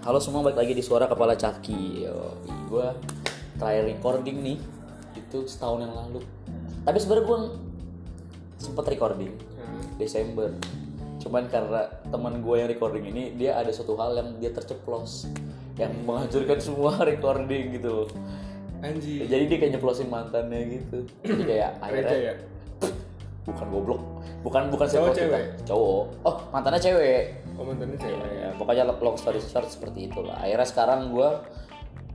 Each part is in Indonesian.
Halo semua, balik lagi di Suara Kepala Caki. Yo, gue terakhir recording nih itu setahun yang lalu. Tapi sebenarnya gue sempet recording Desember. Cuman karena teman gue yang recording ini dia ada suatu hal yang dia terceplos yang menghancurkan semua recording gitu loh. Anjir. Jadi dia kayak nyeplosin mantannya gitu. Jadi kayak akhirnya ya? bukan goblok, bukan bukan Cowok, cewek? Cowok. Oh mantannya cewek. Mantannya cewek. Ya, pokoknya long story short seperti itulah. Akhirnya sekarang gue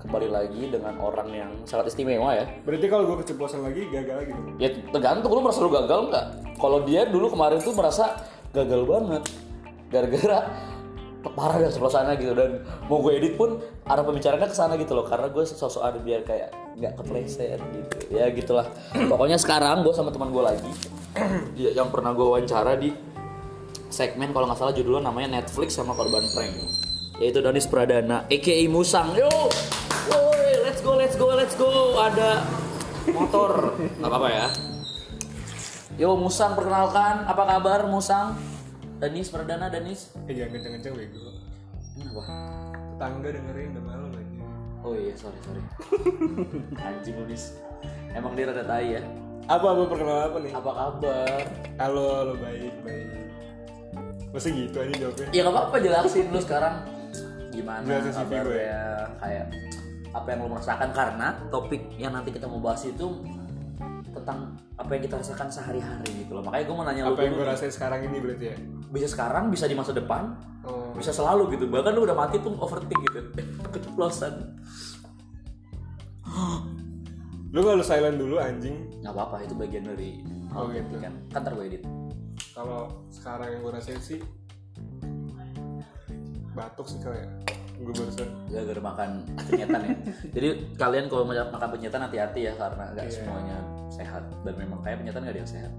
kembali lagi dengan orang yang sangat istimewa ya. Berarti kalau gue keceplosan lagi gagal lagi dong. Ya tergantung lu merasa lu gagal nggak. Kalau dia dulu kemarin tuh merasa gagal banget gara-gara parah dan ceplosannya gitu dan mau gue edit pun arah pembicaraannya ke sana gitu loh karena gue sosok ada biar kayak nggak kepleset gitu ya gitulah pokoknya sekarang gue sama teman gue lagi ya, yang pernah gue wawancara di segmen kalau nggak salah judulnya namanya Netflix sama korban prank. Yaitu Danis Pradana aka Musang. Yo! Woi let's go let's go let's go. Ada motor. Nggak apa-apa ya. Yo Musang perkenalkan. Apa kabar Musang? Danis Pradana Danis. Eh jangan kenceng-kenceng bego. kenapa Tetangga dengerin udah malam aja. oh iya sorry sorry. Anjing Danis. Emang dia rada tai ya? Apa apa perkenalan apa nih? apa kabar? Halo, halo baik baik. Masa gitu aja jawabnya? ya nggak apa-apa jelasin lu sekarang gimana Jelasin CV gue kabarnya kayak apa yang lo merasakan karena topik yang nanti kita mau bahas itu tentang apa yang kita rasakan sehari-hari gitu loh makanya gue mau nanya lu Apa yang gue rasain sekarang ini berarti ya? bisa sekarang bisa di masa depan Oh. bisa selalu gitu bahkan lu udah mati pun overthink gitu keceplosan Lu kalau silent dulu anjing. nggak apa-apa itu bagian dari Oh, gitu. kan kan gue edit Kalau sekarang yang gue rasain sih batuk sih kali ya. Gue barusan. gara-gara makan penyetan ya jadi kalian kalau makan penyetan hati-hati ya karena nggak Iya. semuanya sehat dan memang kayak penyetan nggak ada yang sehat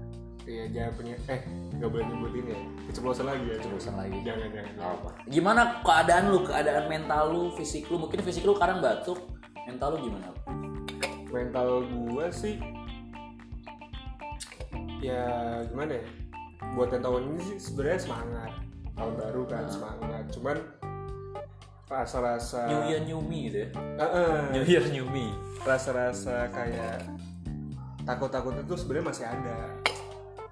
Iya jangan punya eh nggak boleh nyebutin ya. Keceplosan lagi ya. Keceplosan lagi. Jangan jangan. Nggak apa. Gimana keadaan lu, keadaan mental lu, fisik lu? Mungkin fisik lu sekarang batuk, mental lu gimana? mental gue sih ya gimana ya buat yang tahun ini sih sebenarnya semangat tahun baru kan semangat cuman rasa-rasa New Year New Me gitu ya? Eh, eh, New Year New Me. rasa-rasa kayak takut-takut itu sebenarnya masih ada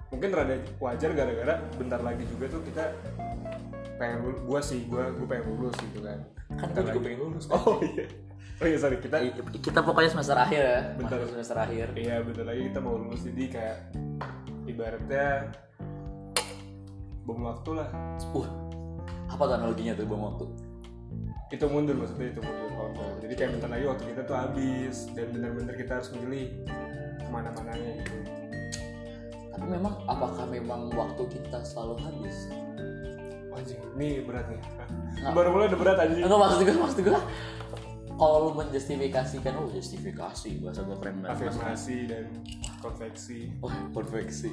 mungkin rada wajar gara-gara bentar lagi juga tuh kita pengen lulus gue sih gue gue pengen lulus gitu kan Kan gue juga pengen lulus. oh iya oh iya sorry kita Kita pokoknya semester akhir ya. Bentar. Masuk semester akhir. Iya bentar lagi kita mau lulus jadi kayak ibaratnya bom waktu lah. Uh, apa tuh analoginya tuh bom waktu? Itu mundur maksudnya itu mundur waktu. Jadi kayak bentar lagi waktu kita tuh habis dan benar-benar kita harus memilih ke mana-mananya gitu. Tapi memang apakah memang waktu kita selalu habis? Anjing, ini berat nih. Nggak. Baru mulai udah berat anjing. Enggak maksud gue, maksud gue kalau lu menjustifikasikan, oh justifikasi bahasa gue keren banget. Afirmasi dan konveksi. Oh, konveksi.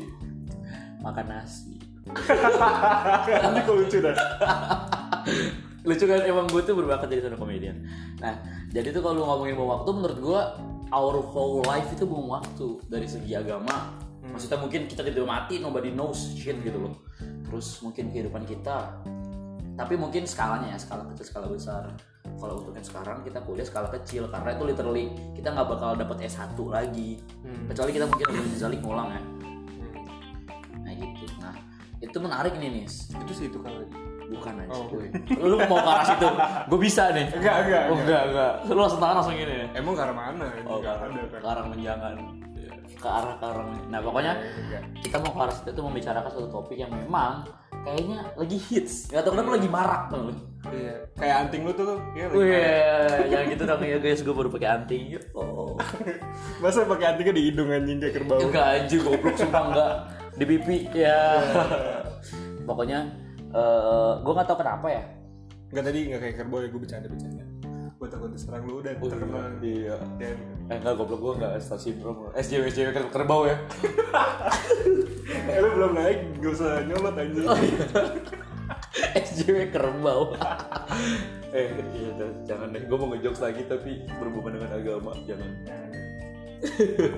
Makan nasi. Nanti kok lucu dah. lucu kan emang gue tuh berbakat jadi stand up comedian nah jadi tuh kalau lu ngomongin bom waktu menurut gue our whole life itu bom waktu. Dari segi agama. Maksudnya mungkin kita tidak mati nobody knows shit gitu loh. Terus mungkin kehidupan kita tapi mungkin skalanya ya skala kecil skala besar. Kalau untuk yang sekarang kita kuliah skala kecil. Karena itu literally kita nggak bakal dapat S1 lagi. Kecuali kita mungkin udah zalik ngulang ya itu menarik nih nis Itu sih itu kalau Bukan aja Oh. gue. Lu mau ke arah situ? Gue bisa nih. Enggak, enggak, Oh, enggak, enggak. Lu langsung tangan langsung gini nih. Emang ke arah mana? Oh, ke Enggak arah, ada kan. ke arah menjangan. Ke arah ke arah. Nah, pokoknya Enggak. kita mau ke arah situ tuh membicarakan suatu topik yang memang kayaknya lagi hits. Gak tau kenapa lagi marak tuh. Iya. Kayak anting lu tuh, ya lagi Wih, jangan gitu dong ya guys. Gue baru pakai anting. Oh. Masa pakai antingnya di hidung anjing kayak kerbau? Enggak anjir, goblok sumpah enggak. Di pipi ya. Pokoknya eh gue nggak tahu kenapa ya. Enggak tadi enggak kayak kerbau ya gue bercanda bercanda. Gue takut diserang lu udah terkenal. Iya. Dan Eh enggak goblok gue enggak star syndrome SJW SJW ker- kerbau ya eh lu belum naik gak usah nyolot anjing. Oh, iya. SJW kerbau Eh iya jangan deh gue mau ngejokes lagi tapi berhubungan dengan agama Jangan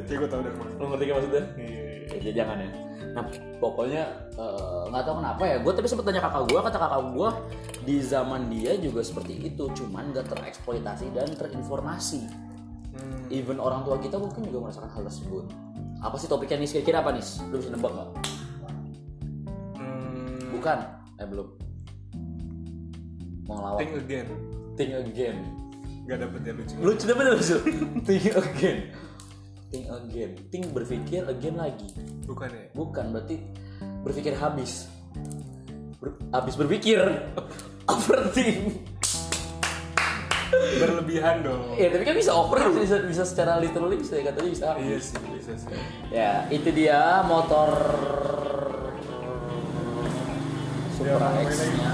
Kayak gue tau mana. Lo ngerti gak maksudnya? Iya. Ya, ya, jangan ya Nah pokoknya eh, nggak tahu kenapa ya. Gue tapi sempet tanya kakak gue, kata kakak gue di zaman dia juga seperti itu, cuman gak tereksploitasi dan terinformasi. Hmm. Even orang tua kita mungkin juga merasakan hal tersebut. Apa sih topiknya nih? Kira-kira apa nih? Lu bisa nebak nggak? Hmm. Bukan. Eh belum. Mau ngelawak. Think again. Think again. Gak dapet ya lucu. Lucu dapet lucu. Think again. Think again. Think berpikir again lagi. Bukan ya? Bukan berarti berpikir habis. Ber- habis berpikir. Overthink. Berlebihan dong. Ya tapi kan bisa over bisa bisa secara literally bisa katanya bisa. Iya sih, bisa sih. Ya, itu dia motor Supra X nya.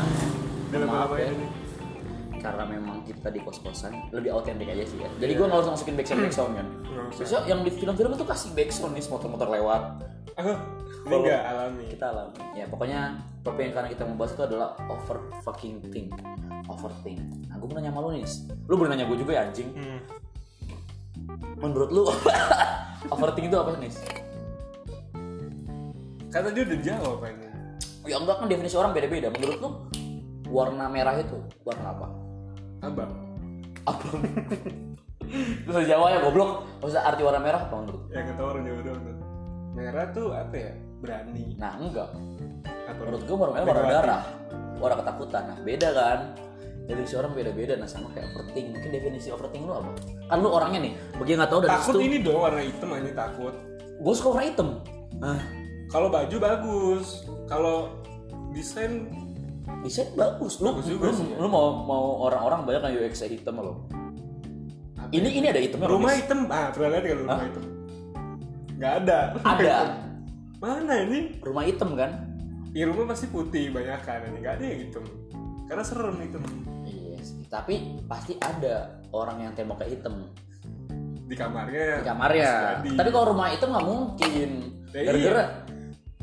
Maaf ya. ini? Karena memang kita di kos-kosan lebih autentik aja sih ya. Jadi gua nggak usah masukin backsound backsound kan. Bisa yang di film-film itu kasih backsound nih motor-motor lewat. Ini Kalau- gak alami. Kita alami. Ya pokoknya topik yang karena kita mau bahas itu adalah over fucking thing. Overthink. Nah, gue mau nanya sama lu nih. Lu boleh nanya gue juga ya anjing. Hmm. Menurut lu overthink itu apa nih? Kata dia udah jawab ini. Ya enggak kan definisi orang beda-beda. Menurut lu warna merah itu warna apa? Abang. Apa? Terus Jawa ya goblok. Maksudnya arti warna merah apa menurut? lu? Ya kata orang Jawa doang tuh. Merah tuh apa ya? Berani. Nah enggak. Apa? Menurut gue warna merah warna darah. Warna ketakutan. Nah beda kan? Definisi orang beda-beda. Nah sama kayak overthink. Mungkin definisi overthink lu apa? Kan lu orangnya nih. Bagi yang nggak tahu dari Takut situ. ini dong warna hitam aja takut. Gue suka warna hitam. Nah Kalau baju bagus. Kalau desain desain bagus. Lu, Bagus juga lu, sih, ya. lu mau mau orang-orang banyak yang UX hitam lo. Ini ini ada hitamnya loh, rumah hitam. Ah, pernah lihat kan rumah hitam? Gak ada. Ada. Mana ini? Rumah hitam kan? Di rumah pasti putih banyak kan. Ini gak ada yang hitam. Karena serem hitam. Iya sih. Tapi pasti ada orang yang temboknya hitam Di kamarnya. di kamarnya. Tapi kalau rumah hitam nggak mungkin. Ya Gara-gara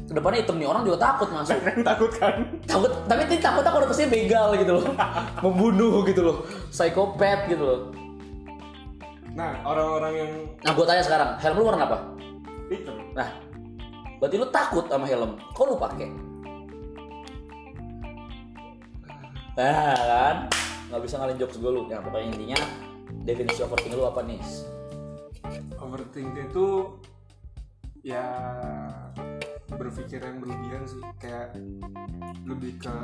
ke depannya hitam nih orang juga takut masuk. Takut kan? takut. Tapi ini takut takut pasti begal gitu loh, membunuh gitu loh, psikopat gitu loh. Nah, orang-orang yang Nah gue tanya sekarang, helm lu warna apa? hitam. Nah, berarti lu takut sama helm. Kok lu pakai? Nah kan, nggak bisa ngalin jokes gue lu. Ya pokoknya intinya definisi overthinking lu apa nih? Overthinking itu ya berpikir yang berlebihan sih. Kayak lebih ke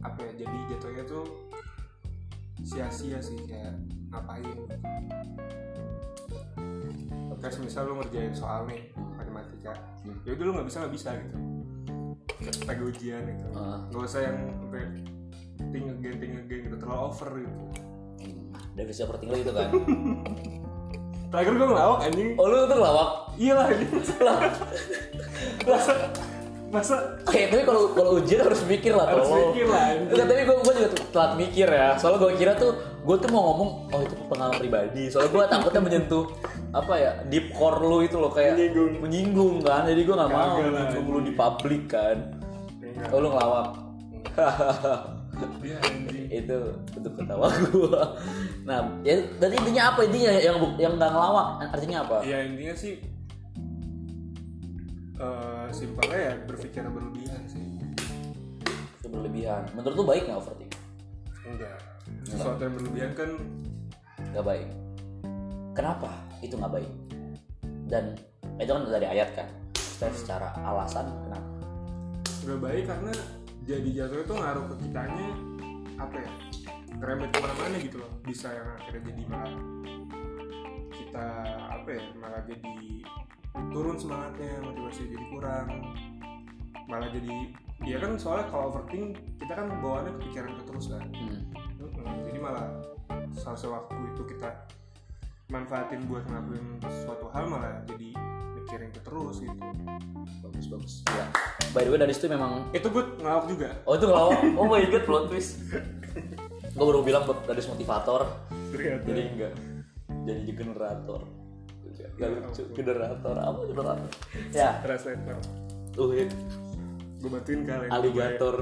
apa ya jadi jatuhnya tuh sia-sia sih kayak ngapain? Kayak misal lu ngerjain soal nih matematika. Ya udah lu nggak bisa nggak bisa gitu. Lagi ujian gitu. Ah. nggak usah yang sampai ting again ting again gitu. Terlalu over gitu. Definisi overthinking lu itu kan? terakhir gue ngelawak anjing Oh lu tuh lawak. iya lah ini masa masa Oke, tapi kalau kalau ujian harus mikir lah Harus tolong. mikir lah, anjing. Enggak, tapi gue gue juga telat mikir ya. Soalnya gue kira tuh gue tuh mau ngomong oh itu pengalaman pribadi. Soalnya gue takutnya menyentuh apa ya deep core lu itu loh kayak Menyinggung. menyinggung kan. Jadi gue nggak mau menyinggung lu di publik kan. Enggak. Oh lu ngelawak. Anjing itu untuk ketawa gue. Nah, ya berarti intinya apa intinya yang yang nggak ngelawak artinya apa? ya intinya sih eh simpelnya ya berpikir berlebihan sih Itu berlebihan. Menurut lu baik nggak overthinking? enggak sesuatu yang berlebihan kan nggak baik. Kenapa itu nggak baik? Dan itu kan dari ayat kan. Saya secara alasan kenapa? nggak baik karena jadi jatuhnya tuh ngaruh ke kitanya apa ya ngerembet ke mana-mana gitu loh bisa yang akhirnya jadi malah kita apa ya malah jadi turun semangatnya motivasi jadi kurang malah jadi ya kan soalnya kalau overthink kita kan bawaannya kepikiran ke terus kan Hmm. Mm-mm. jadi malah saat waktu itu kita manfaatin buat ngelakuin suatu hal malah jadi mikirin ke terus gitu Bagus bagus. Ya. By the way dari situ memang itu gue ngelawak juga Oh itu ngelawak. Oh my god plot twist. Gue baru bilang buat dari motivator. ternyata Jadi enggak. Jadi generator. Gak lucu. Generator apa generator? Ya. translator Tuh ya. gue bantuin kalian Aligator.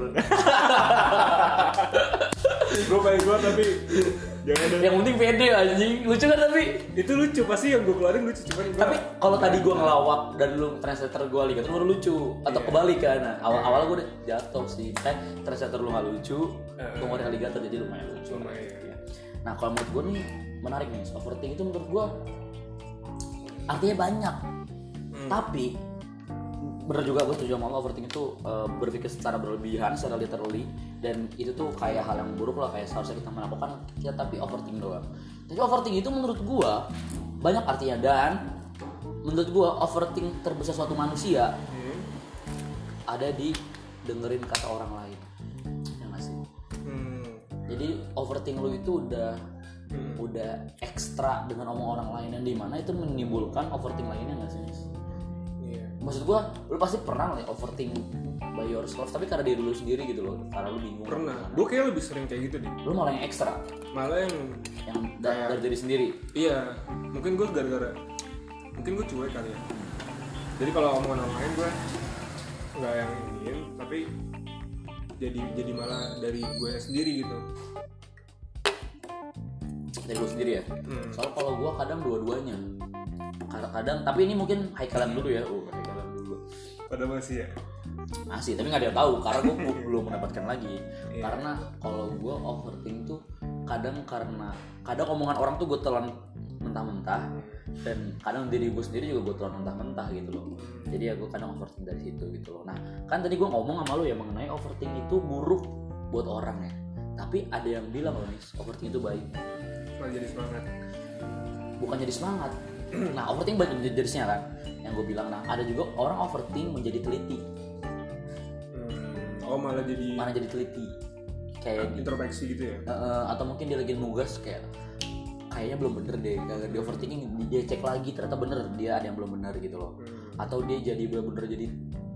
gue pengen gue tapi Jangan ada. yang penting pede anjing lucu kan tapi itu lucu pasti yang gue keluarin lucu cuman gua tapi kalau tadi gue ngelawak dan lu translator gue lihat baru lucu atau Iya. kebalik kan nah, awal awal gue udah jatuh sih kan translator lu nggak lucu gue mau alligator jadi lumayan lucu Lumayan. Iya. nah kalau menurut gue nih menarik nih overthinking itu menurut gue artinya banyak Hmm. tapi bener juga gue setuju sama lo overthinking itu eh, berpikir secara berlebihan secara literally dan itu tuh kayak hal yang buruk lah kayak seharusnya kita melakukan kita tapi overthinking doang tapi overthinking itu menurut gue banyak artinya dan menurut gue overthinking terbesar suatu manusia Hmm. ada di dengerin kata orang lain ya nggak sih Hmm. jadi overthinking lu itu udah Hmm. udah ekstra dengan omong orang lain dan di mana itu menimbulkan overthinking lainnya nggak sih. Maksud gua lu pasti pernah ya overthink by yourself tapi karena diri lu sendiri gitu loh karena lu bingung Pernah. Gue kayak lebih sering kayak gitu deh. lu malah yang ekstra Malah yang yang da- dari diri sendiri iya, mungkin gue gara-gara mungkin gue cuek kali ya. Jadi kalau omongan orang lain gue nggak yang ingin, tapi jadi jadi malah dari gue sendiri gitu. dari lu sendiri ya Hmm. soalnya kalau gua kadang dua-duanya kadang-kadang tapi ini mungkin haikalan dulu ya. Oh haikalan dulu. Pada masih ya. masih tapi nggak ada yang tahu karena gue belum mendapatkan lagi. Iya. karena kalau gue overthink tuh kadang karena kadang omongan orang tuh gue telan mentah-mentah dan kadang diri gue sendiri juga gue telan mentah-mentah gitu loh. Jadi ya gue kadang overthink dari situ gitu loh. Nah kan tadi gue ngomong sama lu ya mengenai overthink itu buruk buat orang ya. Tapi ada yang bilang loh nih overthink itu baik. Malah jadi semangat. bukan jadi semangat nah overthink banyak jenisnya kan yang gue bilang nah ada juga orang overthink menjadi teliti Hmm. Oh malah jadi mana jadi teliti kayak di introspeksi gitu ya. Eh, atau mungkin dia lagi nugas kayak kayaknya belum bener deh kagak dia overthinking dia cek lagi ternyata bener dia ada yang belum bener gitu loh Hmm. atau dia jadi bener-bener jadi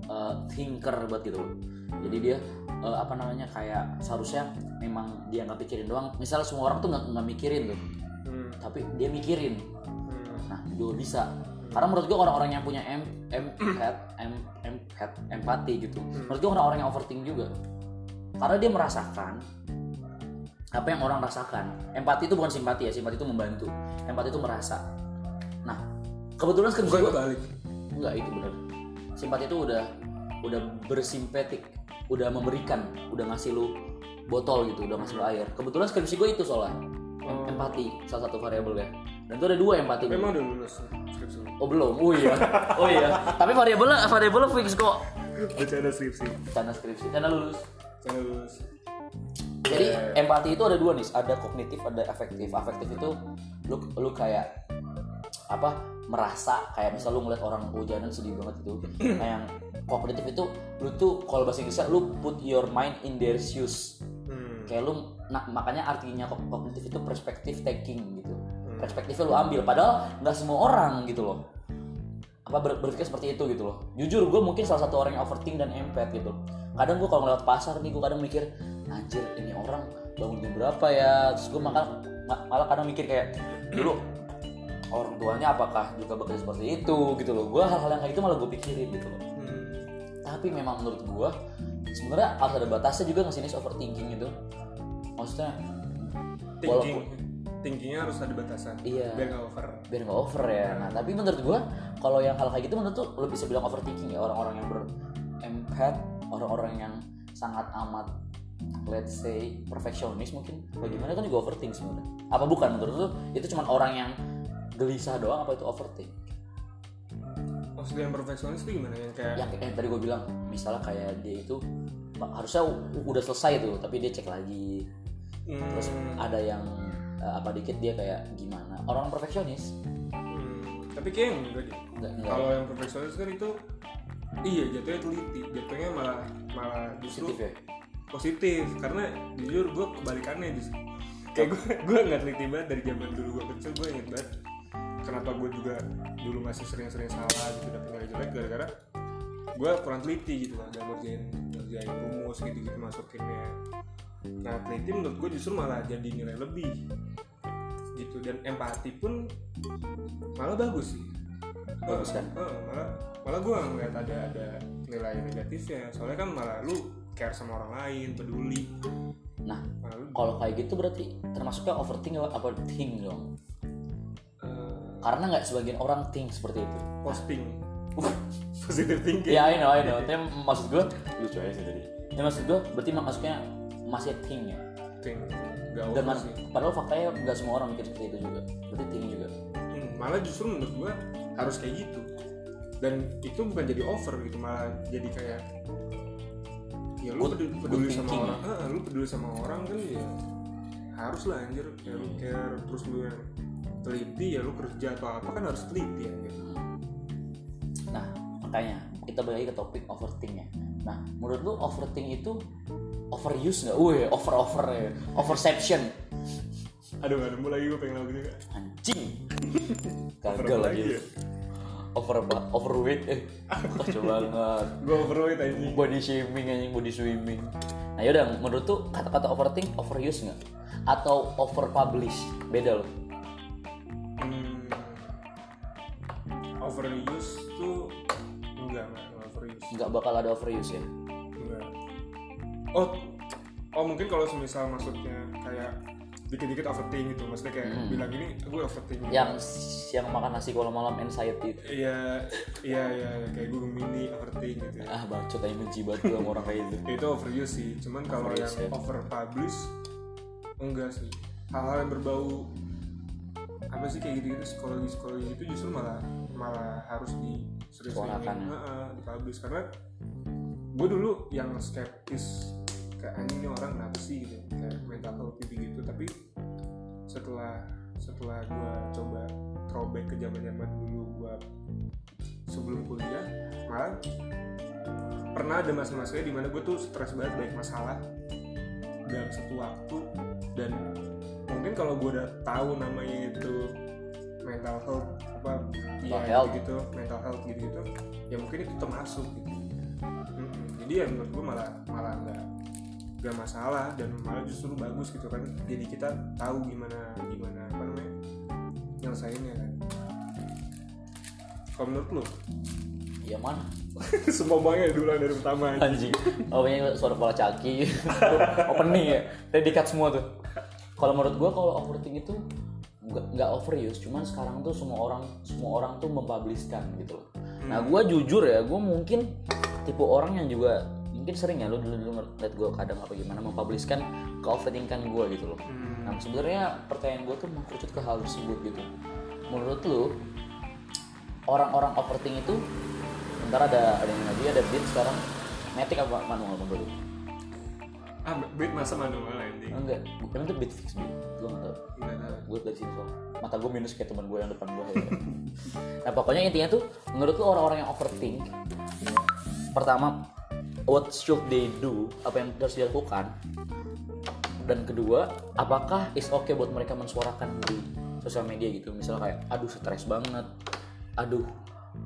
eh, thinker banget gitu loh jadi dia eh, apa namanya kayak seharusnya memang dia nggak pikirin doang misalnya semua orang tuh nggak mikirin tuh Hmm. tapi dia mikirin. Nah juga bisa. Karena menurut gua orang-orang yang punya em em head em em head empati gitu menurut gua orang-orang yang overthinking juga. Karena dia merasakan apa yang orang rasakan. Empati itu bukan simpati ya simpati itu membantu. Empati itu merasa. Nah kebetulan skripsi Bukan gua kebalik. enggak itu bener simpati itu udah udah bersimpetik udah memberikan udah ngasih lu botol gitu udah ngasih lu air. Kebetulan skripsi gue itu soalnya Oh. empati salah satu variabel ya dan itu ada dua empati Memang udah lulus skripsi. Oh belum, oh iya, oh iya. Tapi variabelnya variabelnya fix kok. Bercanda skripsi. Karena skripsi, karena lulus. Jangan lulus. Jadi Iya, empati itu ada dua nih, ada kognitif, ada afektif. Afektif itu lu lu kayak apa merasa kayak misal lu ngeliat orang kehujanan sedih banget itu. Nah yang kognitif itu lu tuh kalau bahasa Inggrisnya lu put your mind in their shoes. Hmm. Kayak lu nah, makanya artinya kog- kognitif itu perspektif taking gitu. Hmm. perspektifnya lu ambil padahal nggak semua orang gitu loh apa ber- berpikir seperti itu gitu loh jujur gue mungkin salah satu orang yang overthink dan empath gitu kadang gue kalau ngeliat pasar nih gue kadang mikir anjir ini orang bangun jam berapa ya terus gue malah malah kadang mikir kayak dulu orang tuanya apakah juga bekerja seperti itu gitu loh gue hal-hal yang kayak gitu malah gue pikirin gitu loh Hmm. tapi memang menurut gue sebenarnya harus ada batasnya juga nggak sih Nis, overthinking gitu maksudnya Thinking. Thinkingnya harus ada batasan. Iya. Biar nggak over. biar nggak over ya. Nah tapi menurut gua kalau yang hal kayak gitu menurut tuh lo bisa bilang overthinking ya orang-orang yang berempath, orang-orang yang sangat amat let's say perfeksionis mungkin bagaimana kan juga overthink sebenarnya. Apa bukan menurut lu itu cuma orang yang gelisah doang apa itu overthink? Maksudnya yang perfeksionis itu gimana? Yang kayak Yang yang tadi gua bilang misalnya kayak dia itu harusnya udah selesai tuh tapi dia cek lagi. Terus hmm, ada yang eh, apa dikit dia kayak gimana. Orang perfeksionis hmm, tapi kayak enggak deh. Kalau yang perfeksionis kan itu iya jatuhnya teliti, jatuhnya malah malah justru positif ya? positif. Karena jujur gue kebalikannya justru kayak gue gue nggak teliti banget dari zaman dulu gue kecil gue inget banget kenapa gue juga dulu masih sering-sering salah gitu dapet nilai jelek gara-gara gue kurang teliti gitu lah dalam ngerjain ngerjain rumus gitu gitu masukinnya. Nah teliti menurut gue justru malah jadi nilai lebih gitu dan empati pun malah bagus sih. Bagus kan? Eh, malah malah gue ngeliat ada ada nilai negatifnya. Soalnya kan malah lu care sama orang lain peduli. Nah kalau kayak gitu berarti termasuknya overthink apa think dong karena nggak sebagian orang think seperti itu. Posting. Positive thinking. Ya I know I know. Tapi maksud gue lucu aja sih tadi. Ya maksud gue berarti maksudnya masih think ya? Think. Dan mas- sih. padahal faktanya nggak semua orang mikir seperti itu juga. Berarti think juga. Hmm, malah justru menurut gua harus kayak gitu. Dan itu bukan jadi over gitu malah jadi kayak ya lu Good- peduli, good sama thinking orang ah, lu peduli sama orang kan ya harus lah anjir. Ya lu care terus lu yang teliti ya lu kerja atau apa kan harus teliti ya gitu. nah makanya kita balik ke topik overthink ya nah menurut lu overthink itu overuse nggak? Wih, over over ya, overception. aduh gak nemu lagi gue pengen lagu juga Anjing. Over Gagal lagi. ya? Over? Overweight eh. Kacau banget. gue overweight anjing Body shaming anjing, body swimming. Nah yaudah, menurut tuh kata-kata overthink overuse nggak? Atau overpublish? Beda loh. Overuse tuh enggak enggak enggak overuse Nggak bakal ada overuse ya. Enggak. Oh, oh mungkin kalau semisal maksudnya kayak dikit-dikit overthink gitu, maksudnya kayak bilang gini, gue overthink. gitu. Yang yang makan nasi kalau malam anxiety itu. Iya, iya, iya, kayak gue mini overthink gitu. Ya. Ah bacot aja benci banget gue sama orang kayak gitu. Itu overuse sih, cuman kalau yang ya. overpublish enggak sih. Hal-hal yang berbau apa sih kayak gitu-gitu psikologi psikologi itu justru malah malah harus di Suarakan ya. dipublish karena gue dulu yang skeptis kayak anjing ini orang kenapa sih? gitu. Kayak mental health gitu gitu. Tapi setelah setelah gue coba throwback ke zaman zaman dulu gue sebelum kuliah malah pernah ada masa-masanya di mana gue tuh stres banget banyak masalah dalam satu waktu. Dan mungkin kalau gue udah tahu namanya itu mental health apa Mental ya health. gitu mental health gitu gitu ya mungkin itu termasuk gitu Mm-mm. jadi ya menurut gue malah malah nggak nggak masalah dan malah justru bagus gitu kan jadi kita tahu gimana gimana apa namanya nyelesainnya kan kalau menurut lo Ya mana? semua banget duluan dari pertama. Anjing. Oh, ini suara kepala caki. Opening ya. Tadi dikat semua tuh. Kalau menurut gua kalau overthink itu nggak overuse, cuman sekarang tuh semua orang semua orang tuh mempubliskan gitu loh. Nah, gua jujur ya, gua mungkin tipe orang yang juga mungkin sering ya lu dulu dulu ngeliat gue kadang apa gimana mempubliskan ke overthinkan gue gitu loh. Hmm. Nah sebenarnya pertanyaan gue tuh mengkerucut ke hal tersebut gitu. Menurut lu orang-orang overthink itu ntar ada ada yang lagi ada beat sekarang matic apa manual menurut lu? Ah beat masa manual anjing Enggak, emang itu beat fix beat. Gue nggak tahu. Nggak tahu. Gue dari sini soal mata gue minus kayak teman gue yang depan gue. nah pokoknya intinya tuh menurut lu orang-orang yang overthink pertama what should they do? Apa yang harus dilakukan? Dan kedua apakah is okay buat mereka mensuarakan di sosial media gitu? Misalnya kayak aduh stres banget. Aduh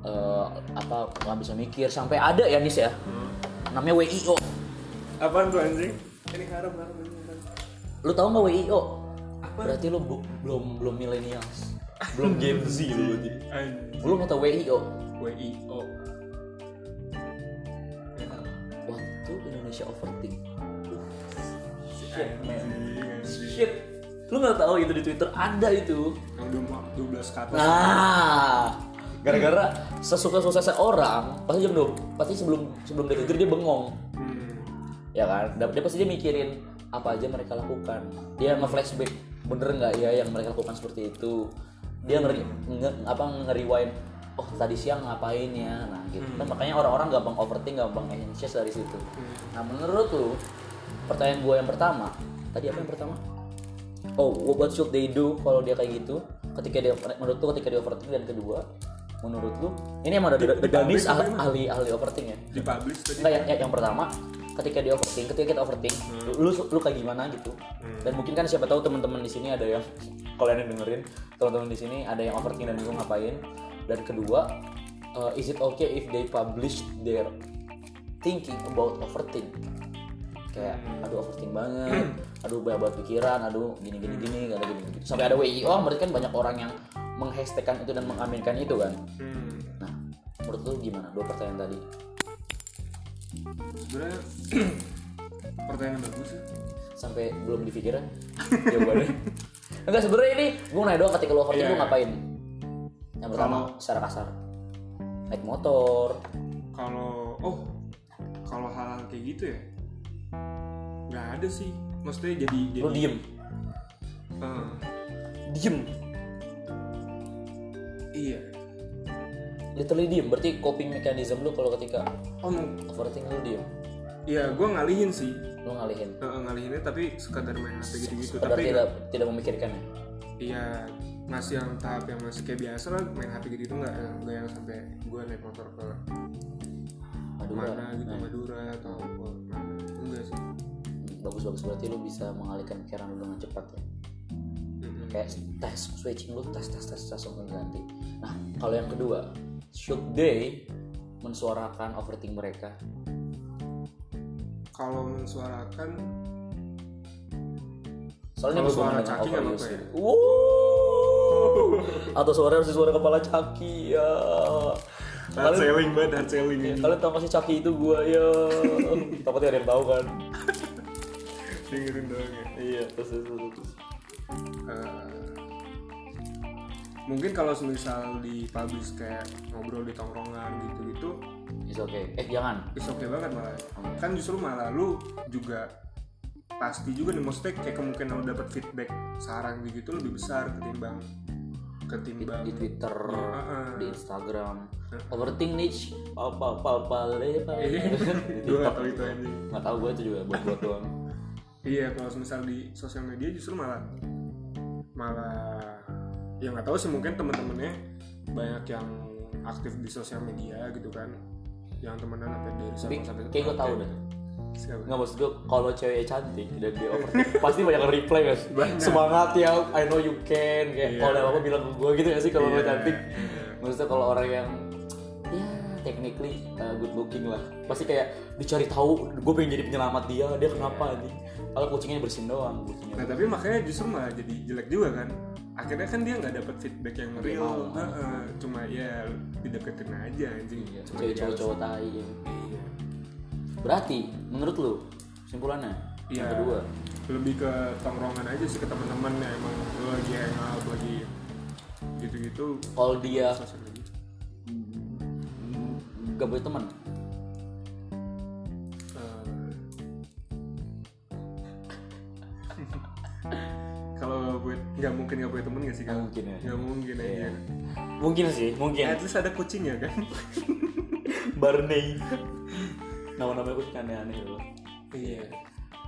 eh, apa nggak bisa mikir. Sampai ada ya nis ya. Namanya WIO apaan tuh anjing ini ini harap. lu tahu nggak WIO berarti lu bu- belum belum millennials. Belum Gen Z lu berarti. Lu nggak tahu WIO WIO waktu Indonesia overthink. Shit, lu nggak tahu itu di Twitter ada itu. Yang udah 12 ke atas. Nah, gara-gara sesuka suksesnya orang, pasti jam 2, pasti sebelum sebelum dia tidur dia bengong. Ya kan? Dia pasti dia mikirin apa aja mereka lakukan. Dia nge-flashback bener nggak ya yang mereka lakukan seperti itu. Dia ngeri, nge- apa nge-rewind oh tadi siang ngapain ya? Nah gitu. Kan makanya orang-orang gampang overthink gampang anxious dari situ. Nah menurut lu pertanyaan gue yang pertama tadi apa yang pertama? Oh what should they do kalau dia kayak gitu? Ketika dia menurut lu ketika dia overthink dan kedua menurut lu ini emang ada Di- di publish apa ahli, ahli ahli overthink ya? Dipublish tadi. Enggak yang, yang, yang pertama ketika dia overthink ketika kita overthink lu lu kayak gimana gitu. Dan mungkin kan siapa tahu teman-teman di sini ada yang kalau yang dengerin teman-teman di sini ada yang overthink dan bingung ngapain. Dan kedua uh, is it okay if they publish their thinking about overthink? Kayak aduh overthink banget. Aduh banyak banget pikiran. Aduh gini gini gini gak ada gini gini. Sampai ada WIO berarti kan banyak orang yang menghashtagkan itu dan mengaminkan itu kan. Hmm. nah menurut lu gimana? Dua pertanyaan tadi sebenarnya pertanyaan bagus ya sampai belum dipikirin? Jawabannya? Enggak sebenarnya ini gue nanya doang ketika lo overthinking Iya, lo iya. ngapain? Yang pertama secara kasar. Naik motor. Kalau oh kalau hal-hal kayak gitu ya nggak ada sih. Maksudnya jadi jadi lo diem? Eh, diem? Iya literally diem. Berarti coping mechanism lo kalau ketika oh overthinking lo diem. Iya gue ngalihin sih. Lo ngalihin? Eh, eh, ngalihinnya tapi sekadar main hp gitu-gitu. Sekedar tapi tidak tidak memikirkan ya? Iya masih yang tahap yang masih kayak biasa lah main hp gitu nggak nggak yang sampai gue naik motor ke Madura. mana gitu Nah, Madura atau ke mana enggak sih. Bagus bagus berarti lo bisa mengalihkan pikiran lo dengan cepat ya? Mm-mm. kayak tes switching lu tes tes tes tes langsung ganti. Nah kalau yang kedua should they mensuarakan overthink mereka kalau mensuarakan soalnya Kalau suara caki nggak overuse apa-apa ya? gitu. Wow. atau suara harus suara kepala caki ya hard selling banget hard selling ini kalian tau kasih caki itu gua ya takutnya ada yang tahu kan dengerin doang ya iya terus terus terus, terus. Mungkin kalau semisal di publish kayak ngobrol di tongkrongan gitu-gitu It's okay. Eh jangan. is oke banget malah. Kan justru malah lu juga pasti juga nih maksudnya kayak kemungkinan lu dapat feedback saran gitu lebih besar ketimbang ketimbang di Twitter, heeh. di Instagram, overthink niche, apa apa apa. Di gue TikTok. gak tau itu aja. Nggak tahu gue itu juga buat buat doang. iya kalau misal di sosial media justru malah malah ya nggak tahu sih mungkin temen-temennya banyak yang aktif di sosial media gitu kan yang temenan sampai dari Tapi Sabang sampai kayak gue tahu deh. Siapa? Nggak maksud gue kalau cewek cantik dan dia overthink pasti banyak reply guys. Banyak. Semangat ya, I know you can. Kayak Iya. kalau ada apa bilang ke gue gitu ya sih kalau gue Iya. cantik. Maksudnya kalau orang yang ya technically uh, good looking lah pasti kayak dicari tahu gue pengen jadi penyelamat dia dia kenapa nih kalau kucingnya bersin doang kucingnya Nah tapi makanya justru malah jadi jelek juga kan. Akhirnya kan dia nggak dapat feedback yang real. mau. Heeh, cuma ya dideketin aja anjing. Iya, Cuma cewek jadi cowok-cowok alasan. tai ya. Iya. Berarti menurut lu simpulannya Iya. yang kedua Lebih ke tongkrongan aja sih ke teman-teman ya emang lu lagi hangout lagi gitu-gitu. kalau dia gak punya teman kalau buat nggak mungkin nggak punya temen nggak sih kan? Mungkin ya. Nggak mungkin aja. mungkin sih mungkin At least ada kucingnya kan? Barney nama-namanya kucing aneh-aneh loh iya.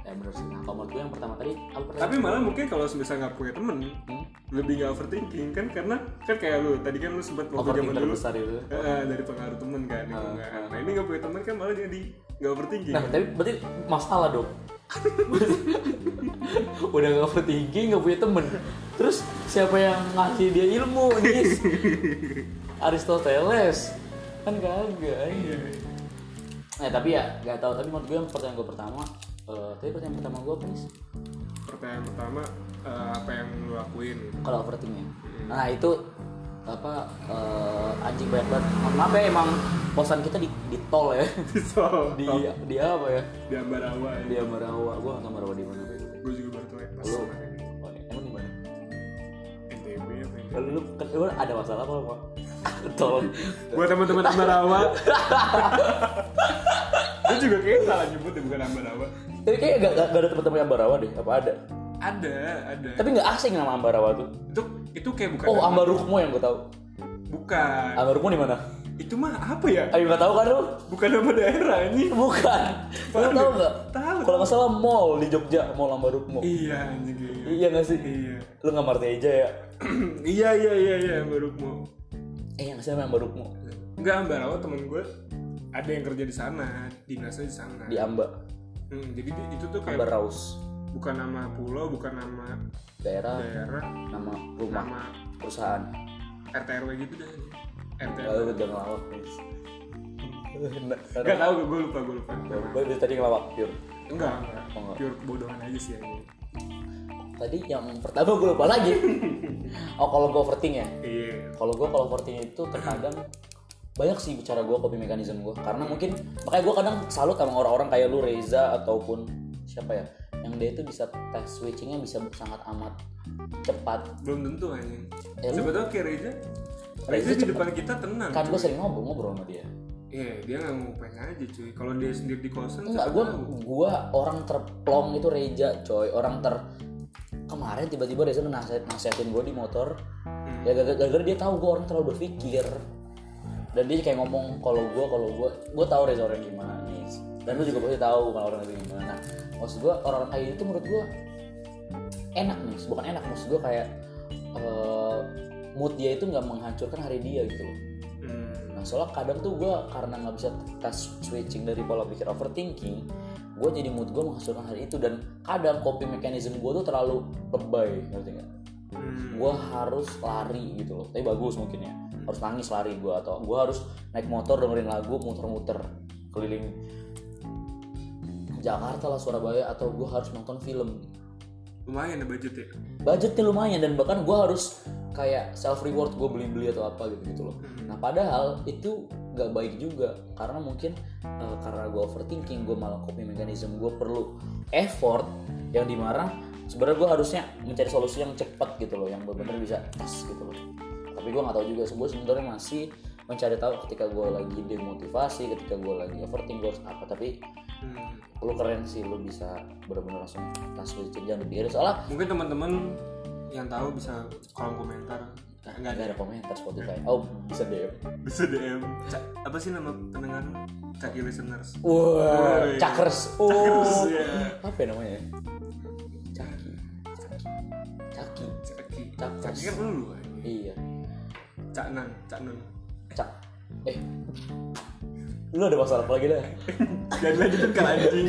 ya bener sih nah kalau menurut gue yang pertama tadi Tapi malah mungkin kalau misalnya nggak punya temen, Hmm? lebih nggak overthinking kan karena kan kayak lu tadi kan lu sempat waktu zaman dulu terbesar itu eh, dari pengaruh temen kan Ah, lingkungan. Nah ini nggak punya temen kan malah jadi nggak overthinking. nah tapi berarti masalah dong udah gak overthinking gak punya temen. Terus siapa yang ngasih dia ilmu nih Aristoteles. Kan kagak iya. Nah tapi ya gak tahu. Tapi menurut gue yang pertanyaan gue pertama eh tadi pertanyaan pertama gue apa nih Pertanyaan pertama eh, apa yang lu lakuin? kalau overthinknya nah itu apa eh, anjing banyak banget. Mohon maaf ya emang kosan kita di, di tol ya. So, di di apa ya? Di Ambarawa di Ambarawa. Gue gak tau Ambarawa di mana gue juga baru tahu ya pas lu? ini oh, emang di mana? NTB apa Lalu lu kan emang ada masalah apa pak? Tol. Buat teman-teman Ambarawa. Gue juga kayaknya salah nyebut ya bukan Ambarawa. Tapi kayak gak, gak, gak ada teman-teman yang Ambarawa deh apa ada? Ada ada. Tapi gak asing nama Ambarawa tuh. Itu itu kayak bukan oh Ambarukmo yang gue tahu. Bukan. Ambarukmo di mana? Itu mah apa ya? Ayo gak tahu kan lu? Bukan nama daerah ini bukan. Lu tahu nggak? Tahu. kalau nggak salah mall di Jogja mall Ambarukmo iya anjing iya. Iya nggak sih? Iya. Lu nggak Marteja ya. Iya iya iya iya Ambarukmo eh yang saya Ambarukmo enggak Ambarawa temen gue ada yang kerja di sana dinasnya di sana. Di Amba. Hmm, jadi di- itu tuh kayak Amba Raus bukan nama pulau bukan nama daerah daerah nama rumah nama perusahaan RT RW gitu dah RT Lalu udah ngelawak guys. Gak tau gue lupa gue lupa Gue dari tadi ngelawak pure. enggak enggak Oh, enggak. pure kebodohan aja sih ini Tadi yang pertama gue lupa lagi. oh kalau gue overthink ya. iya Kalau gue kalau overthink itu terkadang banyak sih bicara gue coping mekanisme gue karena mungkin makanya gue kadang salut sama orang-orang kayak lu Reza ataupun siapa ya yang dia itu bisa tes switchingnya bisa sangat amat cepat. Belum tentu anjing. Ya, tahu kayak Reza. Reza di depan kita tenang kan gue sering ngobrol ngobrol sama dia. Iya, dia nggak ngupeng aja cuy. Kalau dia sendiri di kosan, enggak gue gue orang terplong itu Reja coy. Orang ter kemarin tiba-tiba Reza nasihat nasihatin gue di motor. Hmm. ya gara- gara-gara dia tahu gue orang terlalu berpikir. Dan dia kayak ngomong kalau gue kalau gue gue tahu Reza orang gimana nih. Dan lu juga pasti tahu kalau orang itu gimana maksud gue orang kayak itu menurut gue enak nih bukan enak maksud gue kayak eh, mood dia itu nggak menghancurkan hari dia gitu loh Hmm. Nah soalnya kadang tuh gue karena nggak bisa tes switching dari pola pikir overthinking, gue jadi mood gue menghasilkan hari itu dan kadang coping mechanism gue tuh terlalu lebay, ngerti nggak? Hmm. Gue harus lari gitu loh, tapi bagus mungkin ya, harus nangis lari gue atau gue harus naik motor dengerin lagu muter-muter keliling Jakarta lah Surabaya atau gue harus nonton film. Lumayan ya budget ya. budgetnya lumayan dan bahkan gue harus kayak self reward gue beli beli atau apa gitu gitu loh. Nah padahal itu nggak baik juga karena mungkin eh, karena gue overthinking gue malah coping mechanism gue perlu effort yang di mana sebenarnya gue harusnya mencari solusi yang cepat gitu loh yang benar-benar bisa tes gitu loh. Tapi gue nggak tahu juga gue sebenarnya masih mencari tahu ketika gue lagi demotivasi ketika gue lagi overthinking gue harus apa tapi Hmm. lu keren sih lu bisa benar-benar langsung tas switching jangan dipikirin soalnya Mungkin teman-teman yang tahu bisa kolom komentar. Nah, nggak ada komentar Spotify. Oh, bisa DM. Bisa DM. Ca- apa sih nama pendengar? Caki listeners. Wah, Woi. cakers. Cakers, Oh, ya. apa ya namanya? Caki. Caki. Caki. Cakers. Caki kan lu. Iya. Cak Nan, Cak. Eh. Lu ada masalah apa lagi dah? Jangan lanjutin kan anjing.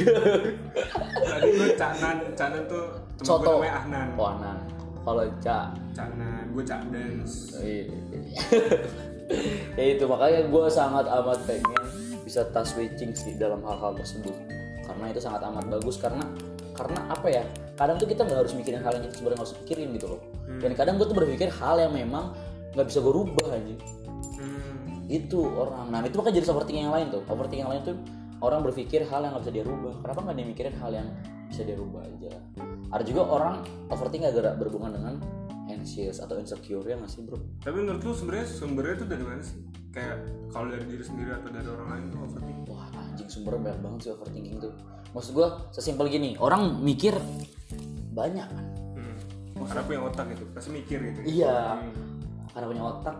Tadi lu Cak Nan, Cak Nan tuh temen gue Soto. namanya Ahnan. Oh, Anan. Kalau Cak. Cak Nan, gue Cak Dance. Iya. ya itu makanya gue sangat amat pengen bisa tas switching sih dalam hal-hal tersebut karena itu sangat amat bagus karena karena apa ya kadang tuh kita nggak harus mikirin hal yang kita sebenarnya harus pikirin gitu loh dan kadang gue tuh berpikir hal yang memang nggak bisa gue rubah aja Hmm. Itu orang nah itu makanya jadi overthinking yang lain tuh overthinking yang lain tuh orang berpikir hal yang nggak bisa dia rubah kenapa nggak dia mikirin hal yang bisa dia rubah aja ada juga orang overthinking agak berhubungan dengan anxious atau insecure ya nggak sih bro Tapi menurut lu sebenarnya sumbernya itu dari mana sih? Kayak kalau dari diri sendiri atau dari orang lain tuh overthinking? Wah anjing sumbernya banyak banget sih overthinking tuh Maksud gue sesimpel gini Orang mikir banyak kan Hmm. Karena punya otak gitu, pasti mikir gitu. Iya Hmm. Karena punya otak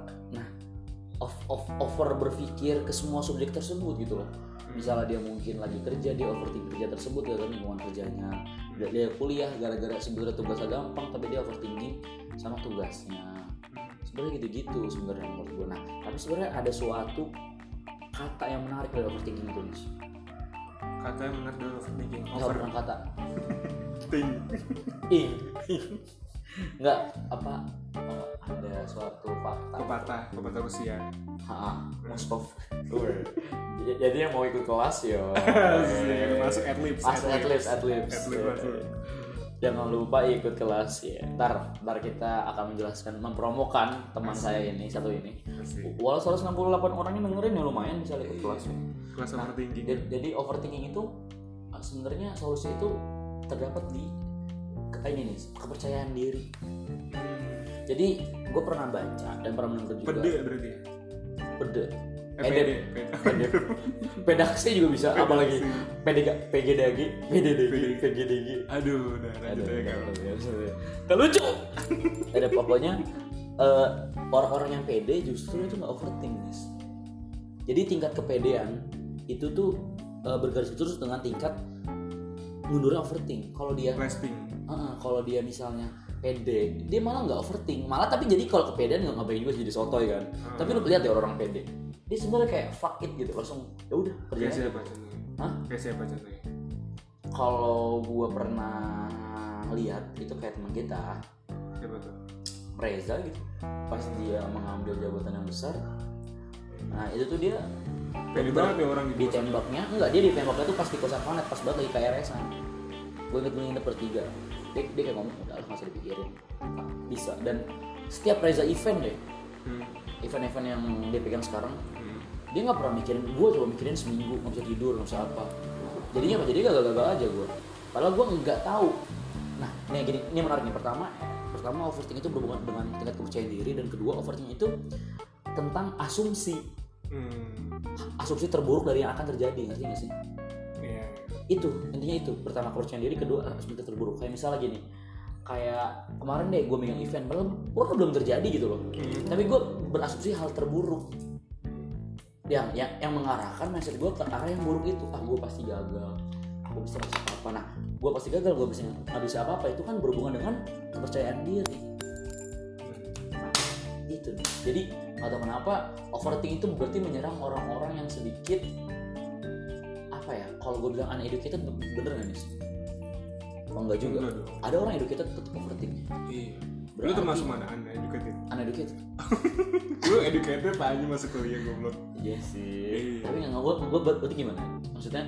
of, of, over berpikir ke semua subjek tersebut gitu loh. Misalnya dia mungkin lagi kerja Dia overthinking kerja tersebut ya kan lingkungan kerjanya. Dia, dia kuliah gara-gara sebenarnya tugasnya gampang Tapi dia overthinking sama tugasnya. Sebenarnya gitu-gitu sebenarnya menurut gue nah tapi sebenarnya ada suatu kata yang menarik dari overthinking itu nih Kata yang benar dari overthinking. Over. kata? Think. ing nggak apa eh, ada suatu fakta Pepatah, pepatah Rusia. ha Moskov jadi yang mau ikut kelas ya Masuk adlibs. Masuk adlibs, adlibs. Adlibs, masuk. jangan lupa ikut kelas ya ntar ntar kita akan menjelaskan mempromokan teman saya ini satu ini Asik. walau 168 orangnya dengerin ya lumayan bisa ikut kelas ya. Kelas overthinking. jadi, jadi overthinking itu sebenarnya solusi itu terdapat di ini nih kepercayaan diri jadi gue pernah baca dan pernah mendengar juga Pede berarti. ya? pede Eh, Pede. pede. Pede. pede pedaksi juga bisa apalagi pede PGDG PDDG PGDG Aduh, udah lanjut aja kalau. Gak lucu. Ada pokoknya eh, orang-orang yang pede justru itu nggak overthink guys. Jadi tingkat kepedean itu tuh eh, bergaris lurus dengan tingkat mundurnya overthink. Kalau dia Resting. Heeh, kalau dia misalnya pede, dia malah nggak overthink. Malah tapi jadi kalau kepedean nggak ngapain juga jadi sotoy kan. Tapi lu lihat ya orang-orang pede. Dia sebenarnya kayak fuck it gitu, langsung ya udah Kayak kerjain. siapa contohnya? Hah? Kayak siapa contohnya? Kalau gua pernah lihat itu kayak teman kita, Siapa tuh? Reza gitu pas dia mengambil jabatan yang besar nah itu tuh dia Pede banget ya orang gitu. ditembaknya enggak dia ditembaknya tuh pas di kosan planet pas banget lagi KRS-an gue inget nginep bertiga dia, dia kayak ngomong udah lah nggak usah dipikirin. Ah, bisa. Dan setiap Reza event deh. Hmm. event-event yang dia pegang sekarang Hmm. dia nggak pernah mikirin gue coba mikirin seminggu nggak bisa tidur nggak bisa apa. Jadinya apa? Jadi gagal-gagal aja gue padahal gue nggak tahu. Nah ini gini ini menarik nih. Pertama pertama overthinking itu berhubungan dengan tingkat kepercayaan diri dan kedua overthinking itu tentang asumsi. Hmm. asumsi terburuk dari yang akan terjadi ngerti gak sih itu intinya itu. Pertama kepercayaan diri kedua asumsi terburuk. Kayak misalnya gini kayak kemarin deh gue megang event belum kan belum terjadi gitu loh. Hmm. tapi gue berasumsi hal terburuk. Yang yang yang mengarahkan mindset gue ke arah yang buruk itu. Ah gue pasti gagal. Gue bisa apa apa nah gue pasti gagal gue bisa nggak bisa apa apa itu kan berhubungan dengan kepercayaan diri. Nah, itu nih. jadi tahu kenapa overthinking itu berarti menyerang orang-orang yang sedikit kalau gue bilang uneducated bener nggak nih Oh enggak juga Enggak dong. ada orang educated tetap overthinking iya lu Berarti- termasuk mana anda educated uneducated lu educated aja masuk kuliah goblok Iya sih. Iya. Tapi nggak gue gue berarti gimana? Maksudnya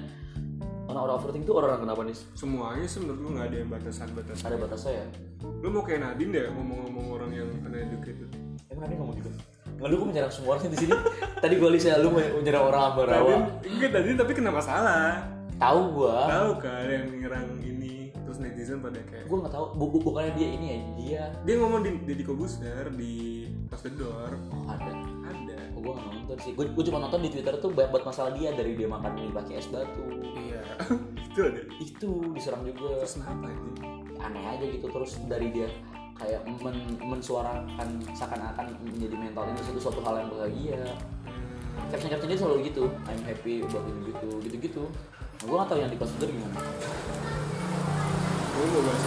orang-orang overthinking itu orang-orang kenapa nih? semuanya sih menurut lu nggak ada yang batasan-batasan Ada batasnya ya? lu mau kayak Nadine deh ngomong-ngomong orang yang uneducated Emang ada ngomong gitu? Nggak lu gue menyerang semua orang di sini. Tadi gue lihat lu menyerang orang Ambarawa. Enggak Nadine tapi kena masalah Tahu gue. tahu kan yang nyerang ini terus netizen pada kayak Gue nggak tahu. Bu, bu- bukannya dia ini ya dia. dia ngomong di Kobuster di Close the Door Oh ada. ada Oh, gue nggak nonton sih. Gue gue cuma nonton di Twitter tuh banyak banget masalah dia dari dia makan mie pakai es batu. iya itu ada Itu diserang juga. terus kenapa ini Aneh aja gitu terus dari dia kayak men- mensuarakan seakan-akan menjadi mental ini suatu suatu hal yang bahagia. caption caption dia selalu gitu I'm happy about ini gitu gitu gitu nah, gue gak tau yang di itu gimana. Gue mau bahas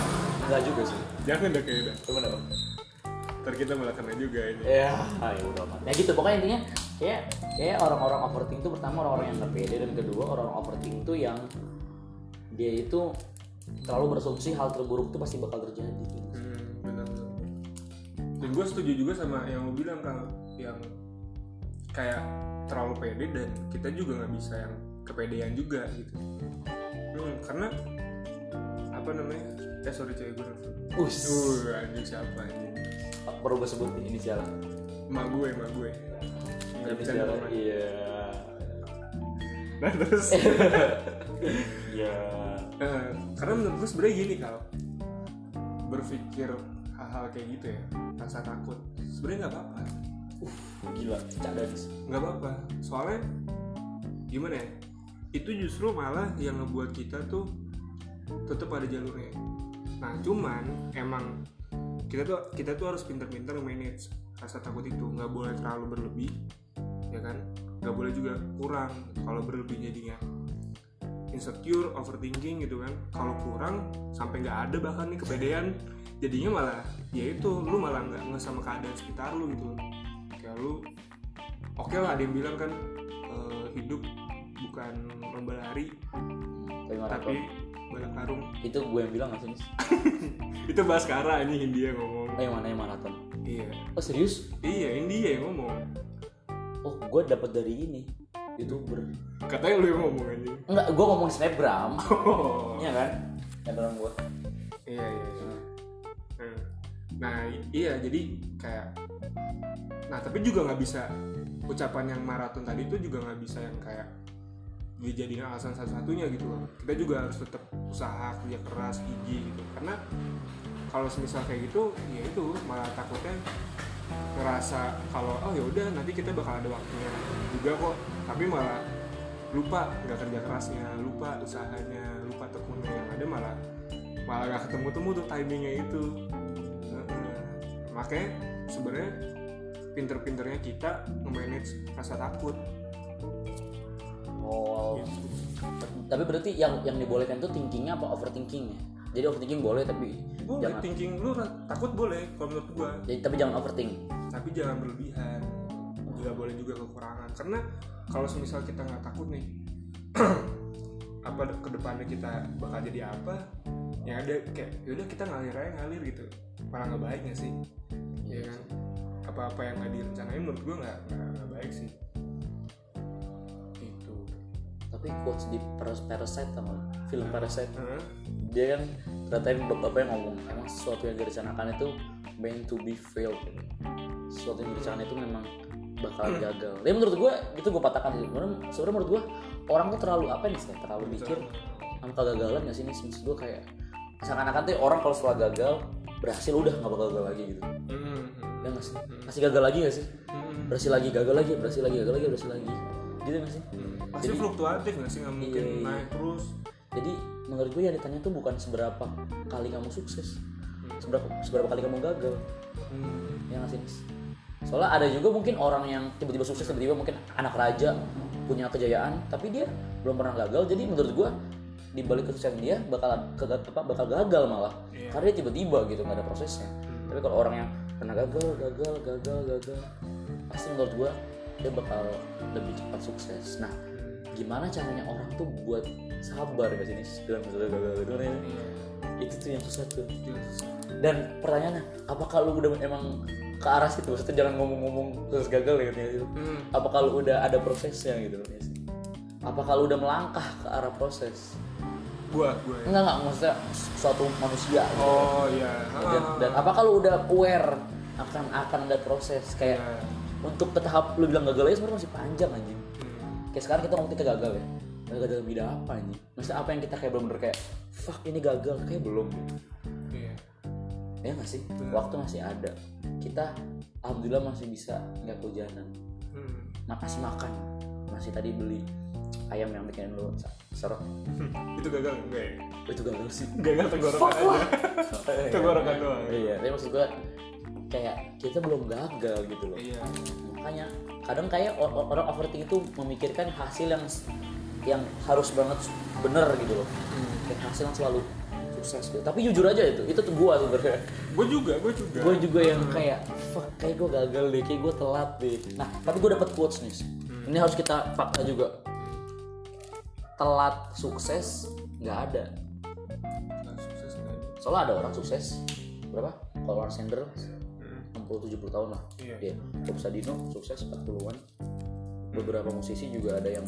enggak juga sih. Jangan dah kayak dah gimana bang? Ntar kita malah kena juga ini. Ya ya udah amat ya gitu pokoknya intinya kayak kayak orang-orang overthinking itu pertama orang-orang yang gak pede dan kedua orang overthinking itu yang dia itu terlalu berasumsi hal terburuk itu pasti bakal terjadi. gitu. Benar dan gue setuju juga sama yang lo bilang kalau yang kayak terlalu pede dan kita juga nggak bisa yang kepedean juga gitu. Hmm, karena apa namanya? Eh sorry cewek gue nelfon. Us, uh anjing siapa anjing? Perlu gue sebut nih inisial emak gue emak gue nggak bisa iya. Nah terus? Iya. Eh, karena menurut gue sebenarnya gini kalau berpikir hal-hal kayak gitu ya rasa takut. Sebenarnya nggak apa-apa. Gila cadans nggak apa-apa. Soalnya gimana ya itu justru malah yang ngebuat kita tuh tetap ada jalurnya. Nah cuman emang kita tuh kita tuh harus pinter-pinter manage rasa takut itu. Nggak boleh terlalu berlebih ya kan? Nggak boleh juga kurang. Kalau berlebih jadinya insecure overthinking gitu kan. Kalau kurang sampai nggak ada bahkan nih kepedean jadinya malah ya itu lu malah nggak nggak sama keadaan sekitar lu gitu kayak lu oke lah ada yang bilang kan eh, hidup bukan lomba lari tapi balap karung. Itu gue yang bilang Nis? itu Baskara ini India ngomong. Oh yang mana yang maraton? Iya. Oh serius? Iya India yang ngomong. Oh gue dapat dari ini youtuber. Katanya lu yang ngomong aja enggak gue ngomong snapgram. Oh. Iya kan? Snapgram gue. Iya iya, iya. Nah iya jadi kayak nah tapi juga nggak bisa ucapan yang maraton tadi itu juga nggak bisa yang kayak dijadiin alasan satu-satunya gitu loh. Kita juga harus tetap usaha kerja keras gigi gitu. Karena kalau semisal kayak gitu ya itu malah takutnya ngerasa kalau oh ya udah nanti kita bakal ada waktunya juga kok. Tapi malah lupa nggak kerja kerasnya lupa usahanya lupa tekunnya yang ada malah malah nggak ketemu temu tuh timingnya itu. Makanya sebenarnya pinter-pinternya kita nge-manage rasa takut. Oh. Gitu. tapi berarti yang yang dibolehkan tuh thinkingnya apa overthinkingnya? Jadi overthinking boleh tapi boleh jangan. thinking lu takut boleh kalau menurut gua. Jadi, tapi jangan overthink. Tapi jangan berlebihan. Nggak boleh juga kekurangan. Karena kalau semisal kita nggak takut nih apa ke depannya kita bakal jadi apa? Ya ada kayak yaudah kita ngalir aja ngalir gitu malah nggak baik nggak sih ya kan apa-apa yang nggak direncanain menurut gua nggak nggak baik sih gitu tapi quotes di Paras- Parasite sama film Parasite Heeh. dia kan katain bapak yang ngomong emang sesuatu yang direncanakan itu meant to be failed gitu. sesuatu yang direncanakan itu memang bakal gagal. Tapi menurut gue itu gue patahkan sih. Sebenarnya sebenarnya menurut gue orang tuh terlalu apa nih sih? Terlalu mikir sama kegagalan gak sih nih maksud gue kayak seakan-akan tuh orang kalau setelah gagal berhasil udah nggak bakal gagal lagi gitu. Hmm, ya nggak sih? masih gagal lagi gak sih? Hmm. berhasil lagi gagal lagi berhasil lagi gagal lagi berhasil lagi. Gitu gak sih? Pasti fluktuatif nggak sih? Nggak mungkin Iya, iya. naik terus. Jadi menurut gue yang ditanya tuh bukan seberapa kali kamu sukses. Seberapa seberapa kali kamu gagal. Hmm. ya nggak sih soalnya ada juga mungkin orang yang tiba-tiba sukses tiba-tiba mungkin anak raja punya kejayaan tapi dia belum pernah gagal. Jadi menurut gua di balik kesuksesan dia bakal ke- apa bakal gagal malah. Iya. karena dia tiba-tiba gitu nggak ada prosesnya. Tapi kalau orang yang pernah gagal gagal gagal gagal pasti menurut gua dia bakal lebih cepat sukses. Nah gimana caranya orang tuh buat sabar gak sih Nis? dalam masalah gagal gagal Iya. itu tuh yang susah tuh. Dan pertanyaannya apakah lu udah emang ke arah situ? Maksudnya jangan ngomong-ngomong terus gagal ya gitu Hmm. apakah lu udah ada prosesnya gitu apakah lu udah melangkah ke arah proses gua gua ya. enggak enggak maksudnya suatu manusia gitu. oh iya dan, Ah. dan apakah lu udah aware akan akan ada proses kayak Iya. untuk ke tahap lu bilang gagal aja sebenarnya masih panjang anjing Hmm. kayak sekarang kita ngomong kita gagal ya gagal dalam bidang apa anjing maksudnya apa yang kita kayak bener-bener kayak fuck ini gagal kayak belum gitu. iya ya nggak sih Bener. waktu masih ada kita alhamdulillah masih bisa nggak kehujanan Hmm. Ma- masih makan masih tadi beli ayam yang bikin lu seret itu gagal enggak ya? Itu gagal sih. Gagal tenggorokan aja. Tenggorokan doang. Iya tapi maksud gua kayak kita belum gagal gitu loh. Iya. Makanya kadang kayak or- or- orang overthinking itu memikirkan hasil yang yang harus banget bener gitu loh. Kayak hasil yang selalu sukses gitu. Tapi jujur aja itu itu tuh gua sebenarnya. Gue juga gue juga. Gue juga yang kayak fuck kayak gue gagal deh kayak gue telat deh. Nah tapi gue dapet quotes nih. Ini harus kita fakta juga telat sukses nggak ada. Sukses soalnya ada orang sukses. Berapa? Kalau Lars Sanders Hmm. 60-70 tahun lah. Iya. dia Bob Sadino sukses 40-an beberapa musisi juga ada yang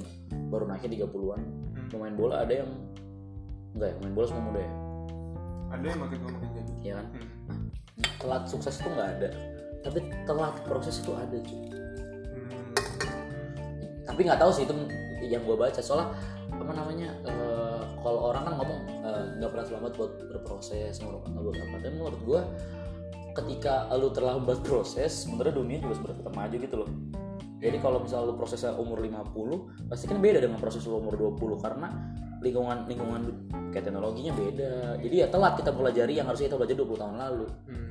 baru naiknya 30-an pemain bola ada yang enggak ya? Pemain bola semua muda ya? Ada yang makin tua makin jadi Iya kan? Hmm. nah, telat sukses itu nggak ada. Tapi telat proses itu ada cuy. Hmm. tapi nggak tahu sih itu yang gue baca. Soalnya apa namanya eh, kalau orang kan ngomong eh, nggak pernah terlambat buat berproses menurut buat apa dan menurut gue ketika lu terlambat proses sebenarnya dunia juga sebenarnya tetap maju gitu loh. Jadi kalau misalnya lu prosesnya umur 50 pasti kan beda dengan proses lu umur 20 karena lingkungan lingkungan kayak teknologinya beda. Jadi ya telat kita pelajari yang harusnya kita belajar 20 tahun lalu. Hmm.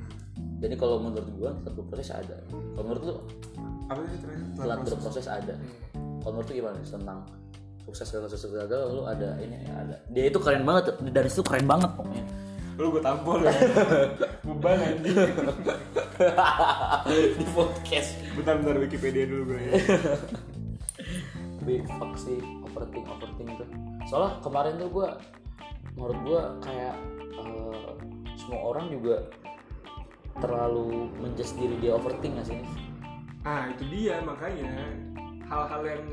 jadi kalau menurut gue tetap berproses ada. Kalau menurut lu? Apa telat berproses ada. Hmm. kalau menurut lu gimana? Tentang sukses gagal sukses gagal lu ada ini ya, ada. Dia itu keren banget dari situ keren banget pokoknya. Lu gue tampol ya. Beban anjing. Di podcast. Bentar bentar Wikipedia dulu gue ya. Tapi fuck sih overthink overthink tuh. Soalnya kemarin tuh gue menurut gue kayak eh, semua orang juga terlalu menjudge diri dia overthink gak sih ah itu dia makanya. Hal-hal yang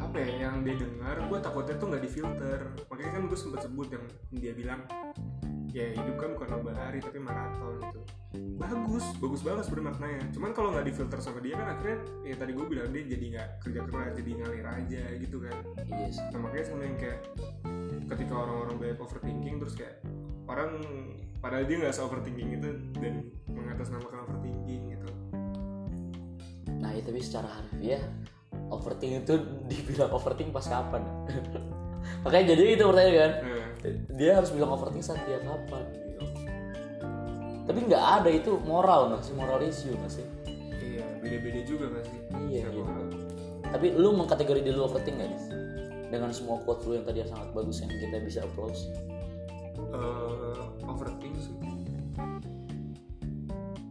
apa ya yang dia dengar gue takutnya tuh nggak difilter. Makanya kan gue sempat sebut yang dia bilang ya hidup kan bukan lomba lari tapi maraton gitu. Bagus bagus banget sebenarnya maknanya. Cuman kalau nggak difilter sama dia kan akhirnya ya tadi gue bilang dia jadi nggak kerja keras jadi ngalir aja gitu kan. Iya sih. Nah makanya sama yang kayak ketika orang-orang banyak overthinking terus kayak orang padahal dia nggak overthinking itu dan mengatasnamakan overthinking gitu. Nah itu tapi secara harfiah overthink itu dibilang overthink pas kapan? Makanya jadi itu pertanyaan kan? Nah, dia harus bilang overthink saat dia kapan gitu. tapi nggak ada itu moral nggak sih? Moral issue nggak sih? Iya beda-beda juga gak sih? Iya, gitu. tapi lu mengkategori diri lu overthink nggak nih dengan semua quote lu yang tadi yang sangat bagus yang kita bisa applause. Eh, overthink sih.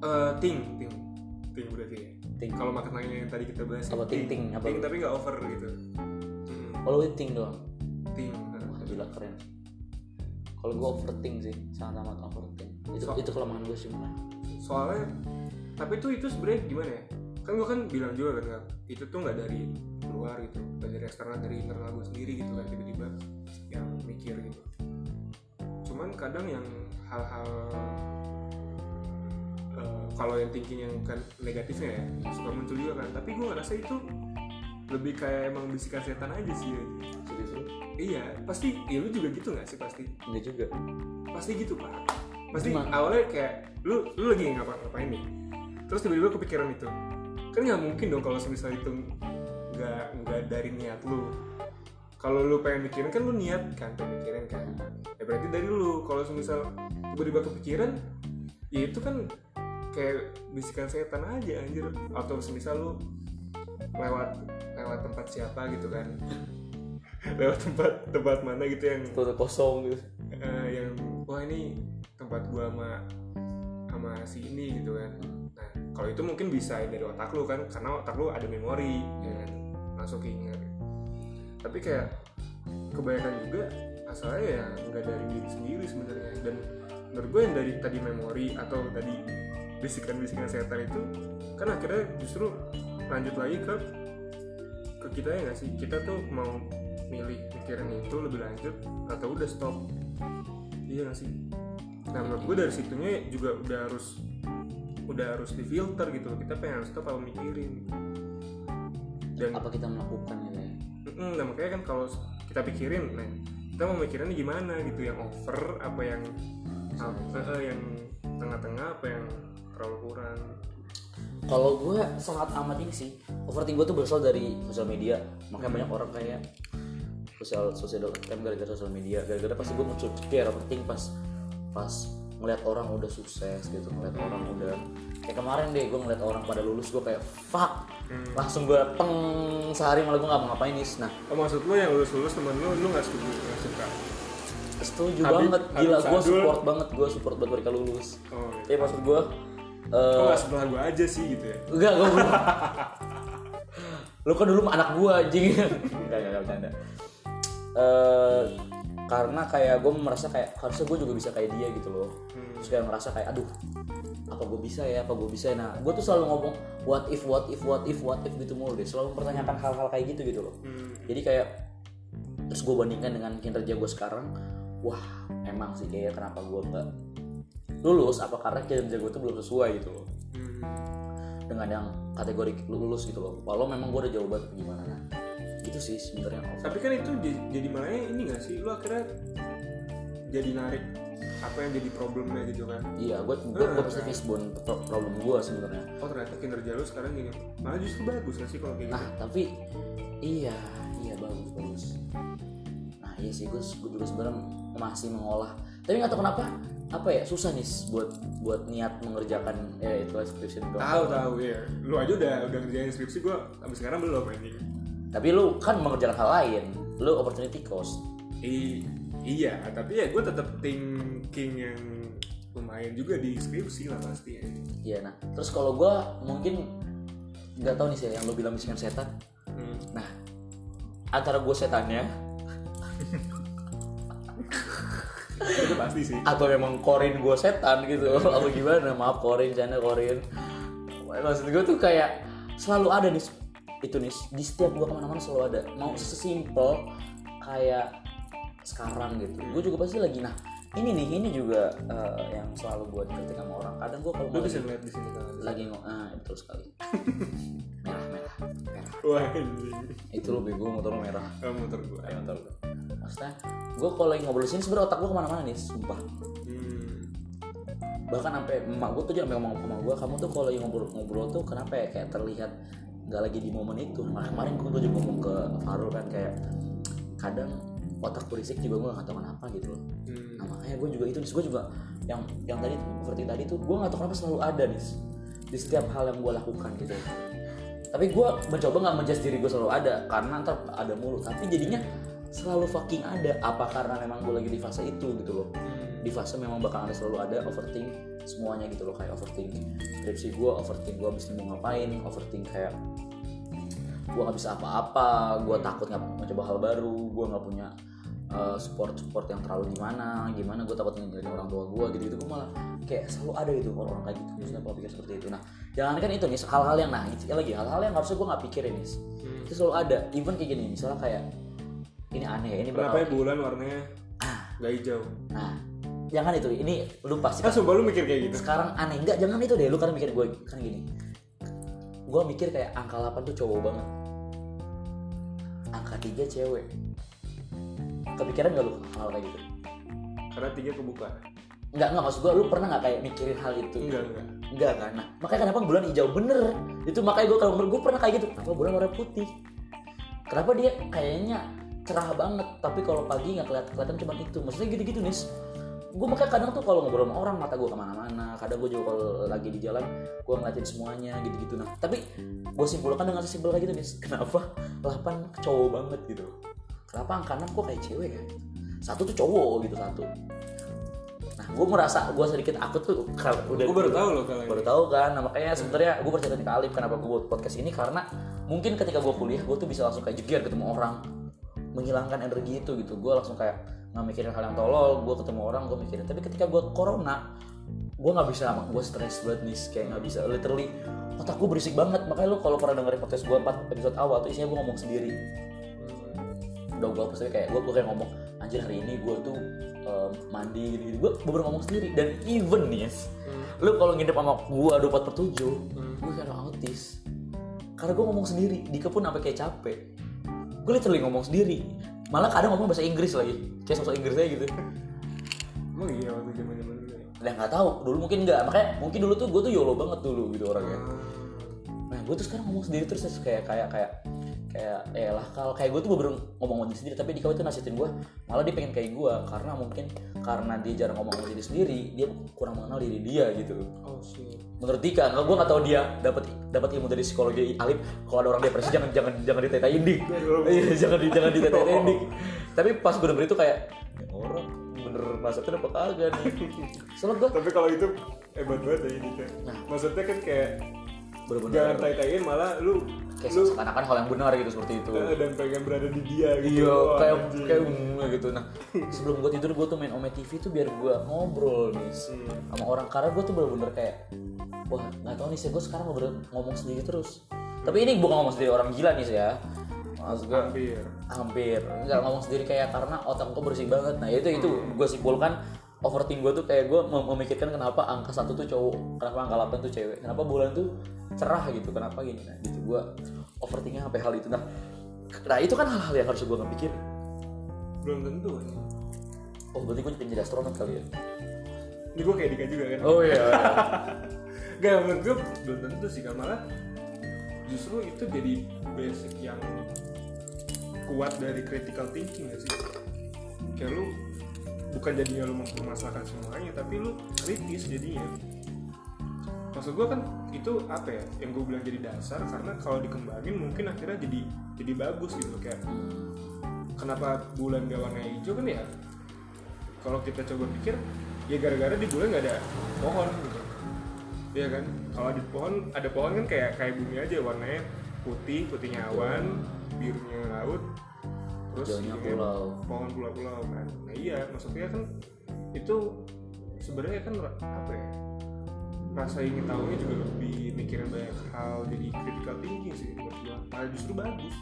Eh, think think. Think berarti ya Think. kalau maknanya yang tadi kita bahas Apa think, think, think? Apa? think tapi nggak over gitu. Hmm, kalau lu think doang? Think wah gila keren. Kalau gua overthink sih sangat amat overthink itu So- itu kelemahan gue sih mulai soalnya tapi itu itu sebenarnya gimana ya? Kan gue kan bilang juga kan itu tuh nggak dari luar gitu nggak dari eksternal dari internal gue sendiri gitu kan tiba-tiba yang mikir gitu. Cuman kadang yang hal-hal kalau yang thinking yang kan negatifnya ya suka muncul juga kan. Tapi gue ngerasa itu lebih kayak emang bisikan setan aja sih serius lu? Iya pasti ya lu juga gitu nggak sih? Pasti. Enggak juga. Pasti gitu pak. Pasti Gimana? awalnya kayak lu lu lagi ngapa ngapain nih? Terus tiba-tiba kepikiran itu. Kan nggak mungkin dong kalau semisal itu nggak nggak dari niat lu. Kalau lu pengen mikirin kan lu niat kan pengen mikirin kan. Ya berarti dari lu. Kalau semisal tiba-tiba kepikiran ya itu kan kayak bisikan setan aja anjir. Atau semisal lu lewat lewat tempat siapa gitu kan. Lewat tempat tempat mana gitu yang tuh kosong gitu. Eh, yang wah ini tempat gua sama sama si ini gitu kan. Nah kalau itu mungkin bisa dari otak lu kan karena otak lu ada memori ya kan. Langsung keinget. Tapi kayak kebanyakan juga asalnya ya nggak dari diri sendiri sebenarnya. Dan menurut gue yang dari tadi memori atau tadi bisikan-bisikan setan itu kan akhirnya justru lanjut lagi ke ke kita ya nggak sih? Kita tuh mau milih mikirin itu lebih lanjut atau udah stop? Iya nggak sih? Nah menurut gue dari situnya juga udah harus udah harus difilter gitu kita pengen stop apa mikirin? Dan apa kita melakukan gitu ya? Mm, nah makanya kan kalau kita pikirin nah kita mau mikirinnya gimana gitu? Yang over apa yang apa eh, yang tengah-tengah apa yang terlalu kurang. Kalau gue sangat amat ini sih. Overthinking gue tuh berasal dari sosial media. Makanya banyak orang kayak sosial sosial kan gara-gara sosial media. Gara-gara pasti gue muncul kayak overthinking pas pas ngeliat orang udah sukses gitu ngeliat orang udah kayak kemarin deh gue ngeliat orang pada lulus gue kayak fuck. Langsung gue peng sehari malah gue nggak mau ngapain nih nah. Oh, maksud lu yang lulus lulus temen lu lu nggak setuju nggak suka? Setuju Habib- banget. Gila gue support banget gue support buat mereka lulus. Oh gitu. tapi maksud gue kok eh nggak sebelah gua aja sih gitu ya Enggak, gue belum. Lu kan dulu anak gua anjing. Enggak, enggak, enggak bercanda. Eh karena kayak gue merasa kayak harusnya gue juga bisa kayak dia gitu loh. Terus kayak ngerasa kayak aduh apa gue bisa ya apa gue bisa ya nah gue tuh selalu ngomong what if what if what if what if gitu mulu deh selalu mempertanyakan hal-hal kayak gitu gitu loh Hmm. jadi kayak terus gue bandingkan dengan kinerja gue sekarang wah emang sih kayak kenapa gue nggak lulus apa karena kinerja gue tuh belum sesuai gitu loh. Hmm. dengan yang kategori lulus gitu loh. Walau memang gue udah jauh banget gimana? Nah gitu sih sebenarnya. Tapi kan itu jadi, jadi malahnya ini gak sih? Lu akhirnya jadi narik apa yang jadi problemnya gitu kan? Iya gue gue gue pasti fishbone pro- problem gue sebenarnya. Oh ternyata kinerja lu sekarang gini. Malah justru bagus gak sih kalau kayak nah gitu? tapi iya iya bagus bagus. Nah iya sih gue gue juga sebenarnya masih mengolah tapi nggak tahu kenapa apa ya susah nih buat buat niat mengerjakan ya itu skripsi tahu tahu ya lu aja udah udah ngerjain skripsi gua sampai sekarang belum anjing. Tapi lu kan mengerjakan hal lain lu opportunity cost. I, iya tapi ya gue tetap thinking yang lumayan juga di skripsi lah pasti ya. iya nah terus kalau gue mungkin nggak tahu nih sih yang lu bilang bisikan setan. Hmm. nah antara gue setannya itu pasti sih. Atau memang korin gue setan gitu. Apa gimana? Maaf korin channel korin maksud gue tuh kayak selalu ada nih. Itu nih di setiap gue ke mana-mana selalu ada. Mau sesimpel kayak sekarang gitu. Gue juga pasti lagi nah ini nih ini juga eh, yang selalu gue dikritik sama orang. Kadang gue kalau bisa lagi, ngeliat di sini kan? Lagi ngo- ah betul sekali merah. Wah itu lo bego motor merah. Oh, motor gue Ayo motor lo maksudnya gue kalau lagi ngobrol sini sebenarnya otak gue ke mana-mana nih sumpah. Hmm. bahkan sampai emak gue tuh juga ngomong sama gue kamu tuh kalau lagi ngobrol-ngobrol tuh kenapa ya? Kayak terlihat nggak lagi di momen itu. Nah kemarin gue juga ngomong ke Farul kan kayak kadang otak berisik juga gue nggak tahu kenapa gitu loh. Hmm. nah makanya gue juga itu gue juga yang yang tadi seperti tadi tuh gue nggak tahu kenapa selalu ada nih. Di setiap hal yang gue lakukan gitu tapi gue mencoba nggak menjudge diri gue selalu ada karena ntar ada mulu tapi jadinya selalu fucking ada. Apa karena memang gue lagi di fase itu gitu loh. Hmm. di fase memang bakal ada selalu ada overthink semuanya gitu loh. Kayak overthink skripsi gue overthink gue abis ini mau ngapain overthink kayak gue nggak bisa apa-apa gue takut nggak mencoba hal baru gue nggak punya uh, support support yang terlalu gimana gimana gue takut ninggalin orang tua gue gitu gitu gue malah kayak selalu ada gitu orang-orang kayak gitu. Maksudnya pola pikir seperti itu. Nah jangan kan itu nih hal-hal yang nah itu lagi hal-hal yang harusnya gue nggak pikirin nih. Hmm. itu selalu ada even kayak gini misalnya kayak ini aneh ini kenapa ya bulan warnanya? Gak hijau. Nah jangan itu ini lu pasti ah sumpah lu mikir kayak gitu. Sekarang aneh enggak jangan itu deh lu kan mikir gue kan gini. Gue mikir kayak angka 8 tuh cowok banget. Angka 3 cewek kepikiran gak lu hal kayak gitu karena tiga kebuka Enggak, enggak maksud gua lu pernah nggak kayak mikirin hal itu enggak enggak Enggak kan? Nah, makanya kenapa bulan hijau bener? Itu makanya gue kalau menurut gue pernah kayak gitu. Kenapa bulan warna putih? Kenapa dia kayaknya cerah banget, tapi kalau pagi nggak kelihatan kelihatan cuma itu. Maksudnya gitu-gitu nis. Gue makanya kadang tuh kalau ngobrol sama orang mata gue ke mana-mana. Kadang gue juga kalau lagi di jalan gue ngeliatin semuanya gitu-gitu. Nah, tapi gue simpulkan dengan sesimpel kayak gitu nis. Kenapa 8 cowok banget gitu? Kenapa angka 6 kok kayak cewek ya? Satu tuh cowok gitu satu. Nah, gue merasa gue sedikit aku tuh udah gue baru tahu loh kalau baru tahu kan nah, makanya sebenarnya gue percaya ke Alif kenapa gue buat podcast ini karena mungkin ketika gue kuliah gue tuh bisa langsung kayak jeger ketemu orang menghilangkan energi itu gitu. Gue langsung kayak nggak mikirin hal yang tolol gue ketemu orang gue mikirin. Tapi ketika gue corona gue nggak bisa gue stres banget nih kayak nggak bisa. Literally otak gue berisik banget. Makanya lu kalau pernah dengerin podcast gue 4 episode awal tuh isinya gue ngomong sendiri udah gue pasti kayak gue kayak ngomong anjir hari ini gue tuh em, mandi gitu gitu gue baru ngomong sendiri dan even nih yes, lu kalau nginep sama gue 24 per 7 gue kayak autis. Karena gue ngomong sendiri Dika pun sampai kayak capek. Gue literally ngomong sendiri. Malah kadang ngomong bahasa Inggris lagi kayak sosok Inggris aja gitu. Emang iya waktu zaman zaman dulu ya? Nggak tahu. Dulu mungkin nggak. Makanya mungkin dulu tuh gue tuh yolo banget dulu gitu orangnya. Nah gue tuh sekarang ngomong sendiri terus terus kayak kayak kayak kayak ya lah kalau kayak gue tuh baru ngomong sama diri sendiri tapi Dika itu nasihatin gue malah dia pengen kayak gue karena mungkin karena dia jarang ngomong sama diri sendiri dia kurang mengenal diri dia gitu. Oh shit. Menurut Dika nggak gue nggak tahu dia dapat dapat ilmu dari psikologi Alif kalau ada orang depresi jangan jangan jangan ditetain dik. Iya jangan di, jangan ditetain dik. Tapi pas gue denger itu kayak "Ini orang bener maksudnya apa kagak nih soalnya gue tapi kalau itu hebat banget ya ini kan Nah. maksudnya kan kayak bener-bener jangan tai-taiin malah lu kayak lu seakan-akan hal yang benar gitu seperti itu dan pengen berada di dia gitu Iya, Wah, kayak anjing. kayak mm, gitu. Nah, sebelum gue tidur gue tuh main Ome TV tuh biar gue ngobrol nih Hmm. sama orang karena gue tuh bener-bener kayak wah nggak tahu nih sih gue sekarang bener ngomong sendiri terus. Tapi ini bukan ngomong sendiri orang gila nih sih ya. Maksud gue hampir hampir nggak ngomong sendiri kayak karena otak gue bersih banget. Nah itu itu gue simpulkan overthink gue tuh kayak gue mem- memikirkan kenapa angka satu tuh cowok, kenapa angka 8 tuh cewek, kenapa bulan tuh cerah gitu, kenapa gini, nah gitu gue overthinknya sampai hal itu. Nah, nah itu kan hal-hal yang harus gue nggak pikir. belum tentu Oh berarti gue jadi astronot kali ya? ini gue kayak Dika juga kan Oh iya. Gak menurut gue belum tentu sih kan malah justru itu jadi basic yang kuat dari critical thinking gak sih kayak lu bukan jadinya lu mempermasalahkan semuanya tapi lu kritis jadinya. Maksud gue kan itu apa ya yang gue bilang jadi dasar karena kalau dikembangin mungkin akhirnya jadi jadi bagus gitu kayak kenapa bulan gak warna hijau kan ya kalau kita coba pikir ya gara-gara di bulan nggak ada pohon gitu. Iya kan? Kalau di pohon ada pohon kan kayak kayak bumi aja warnanya putih putihnya awan birunya laut terus kan pulau. pohon pulau-pulau kan. Nah iya maksudnya kan itu sebenarnya kan apa ya rasa ingin tahunya juga lebih mikirin banyak hal jadi critical thinking sih buat gua. Malah justru bagus.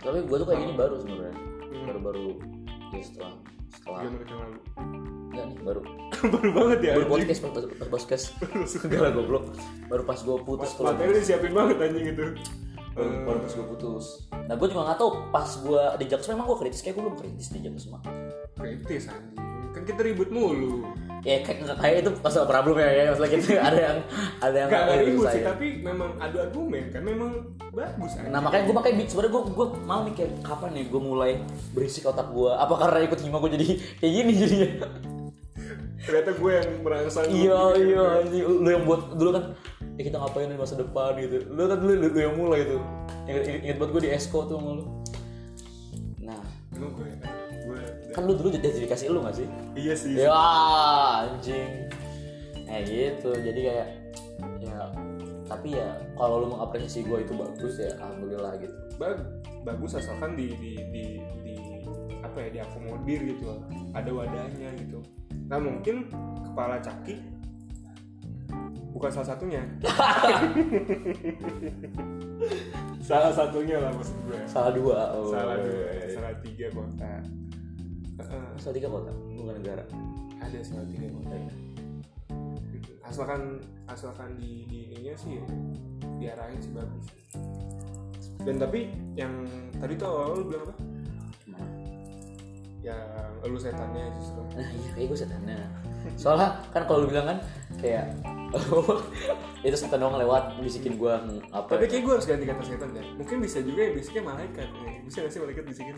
Tapi gue tuh kayak gini baru sebenarnya. Hmm. Baru-baru ya setelah setelah Tiga menit yang lalu enggak nih baru. Baru banget ya baru podcast pas pas podcast. Enggak lah goblok. Baru pas gue putus tuh materi disiapin banget anjing itu baru, baru pas gue putus. Nah gue juga nggak tahu. Pas gue di Jaksel memang gue kritis. Kayak gue belum kritis di Jaksel mah kritis anjing. Kan kita ribut mulu. Ya kayak kayak itu masalah problem ya ya. Masalah gitu ada yang ada yang Gak, nggak ribut saya. sih, tapi memang adu argumen kan. Memang bagus aja. Nah makanya gue makanya sebenarnya gue gue mau kayak kapan nih gue mulai berisik otak gue apa karena ikut hima gue jadi kayak gini jadinya? Ternyata gue yang merangsang. Iya iya lu yang buat dulu kan ya kita ngapain di masa depan gitu. Lu kan dulu lu, lu yang mulai itu. Inget, buat gue di esko tuh sama lu. Nah. Emang gue kan, lu dulu jadi dikasih lu gak sih? Iya sih. ya anjing. Kayak gitu. Jadi kayak ya tapi ya kalau lu mengapresiasi gue itu bagus ya alhamdulillah gitu. Bag- bagus asalkan di di di, di apa ya diakomodir gitu. Ada wadahnya gitu. Nah mungkin kepala caki bukan salah satunya. salah satunya lah maksud gue. salah dua oh, salah dua, iya, iya. salah tiga kota. Heeh. salah tiga kota bukan negara ada salah tiga kota. asalkan asalkan di, di ininya sih ya, diarahin sih bagus dan tapi yang tadi tuh awal lu bilang apa yang lu setannya justru nah iya kayak gue setannya soalnya kan kalau lu bilang kan kayak itu setan doang lewat bisikin gue apa tapi kayak gue harus ganti kata setan deh mungkin bisa juga yang bisiknya malaikat. Ya. bisa gak sih malaikat bisikin?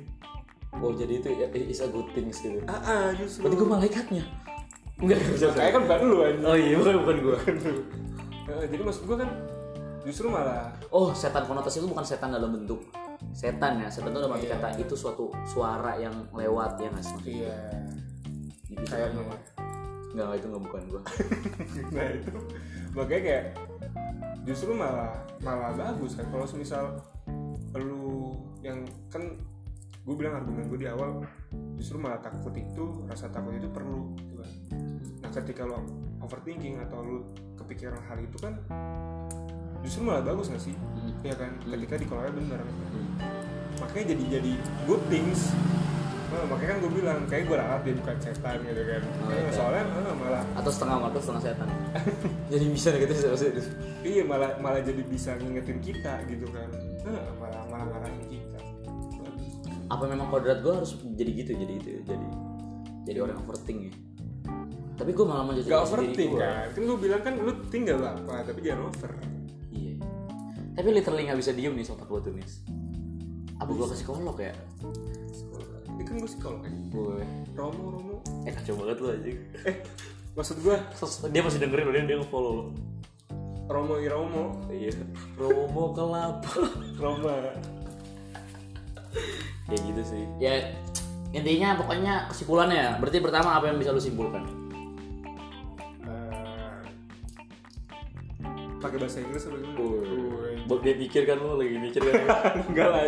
Oh jadi itu ya, is a good things gitu. Ah ah justru. Berarti gue malaikatnya? Enggak bisa kayak kan bukan lu aja oh iya bukan bukan gue jadi maksud gue kan justru malah oh setan konotasi itu bukan setan dalam bentuk setan ya. Setan itu dalam arti Iya. kata itu suatu suara yang lewat ya nggak sih iya. Gitu. kayaknya nggak itu nggak bukan gue nah itu makanya kayak justru malah malah bagus kan. Kalau misal lu yang kan gue bilang argumen gue di awal justru malah takut itu rasa takut itu perlu gitu kan. Nah ketika lo overthinking atau lu kepikiran hal itu kan justru malah bagus gak sih? Hmm. ya kan? Hmm. ketika dikelola bener. Makanya jadi jadi good things Makanya kan gue bilang kayak gue ralat dia bukan setan gitu kan. Oh, Nah, soalnya malah atau setengah mata setengah setan. Jadi bisa gitu sih iya malah malah jadi bisa ngingetin kita gitu kan. Malah malah ngarahin kita. Apa memang kodrat gue harus jadi gitu jadi itu jadi jadi orang overthink ya? Tapi gue malah menjadi gak overthink kan? Kan gue bilang kan lu tinggal apa? Tapi jangan over. Iya. Tapi literally nggak bisa diem nih sobat gue tuh nih apa gue ke psikolog ya kan gue psikolog kan gue Romo Romo. Eh kacau banget lu aja eh maksud gue dia masih dengerin loh dia dia nge-follow lo Romo Iromo iya. Romo kelapa. Roma ya gitu sih. Ya intinya pokoknya kesimpulannya ya berarti pertama apa yang bisa lu simpulkan? Eh, pakai bahasa Inggris atau gimana? Dia pikir kan lu lagi mikir kan enggak lah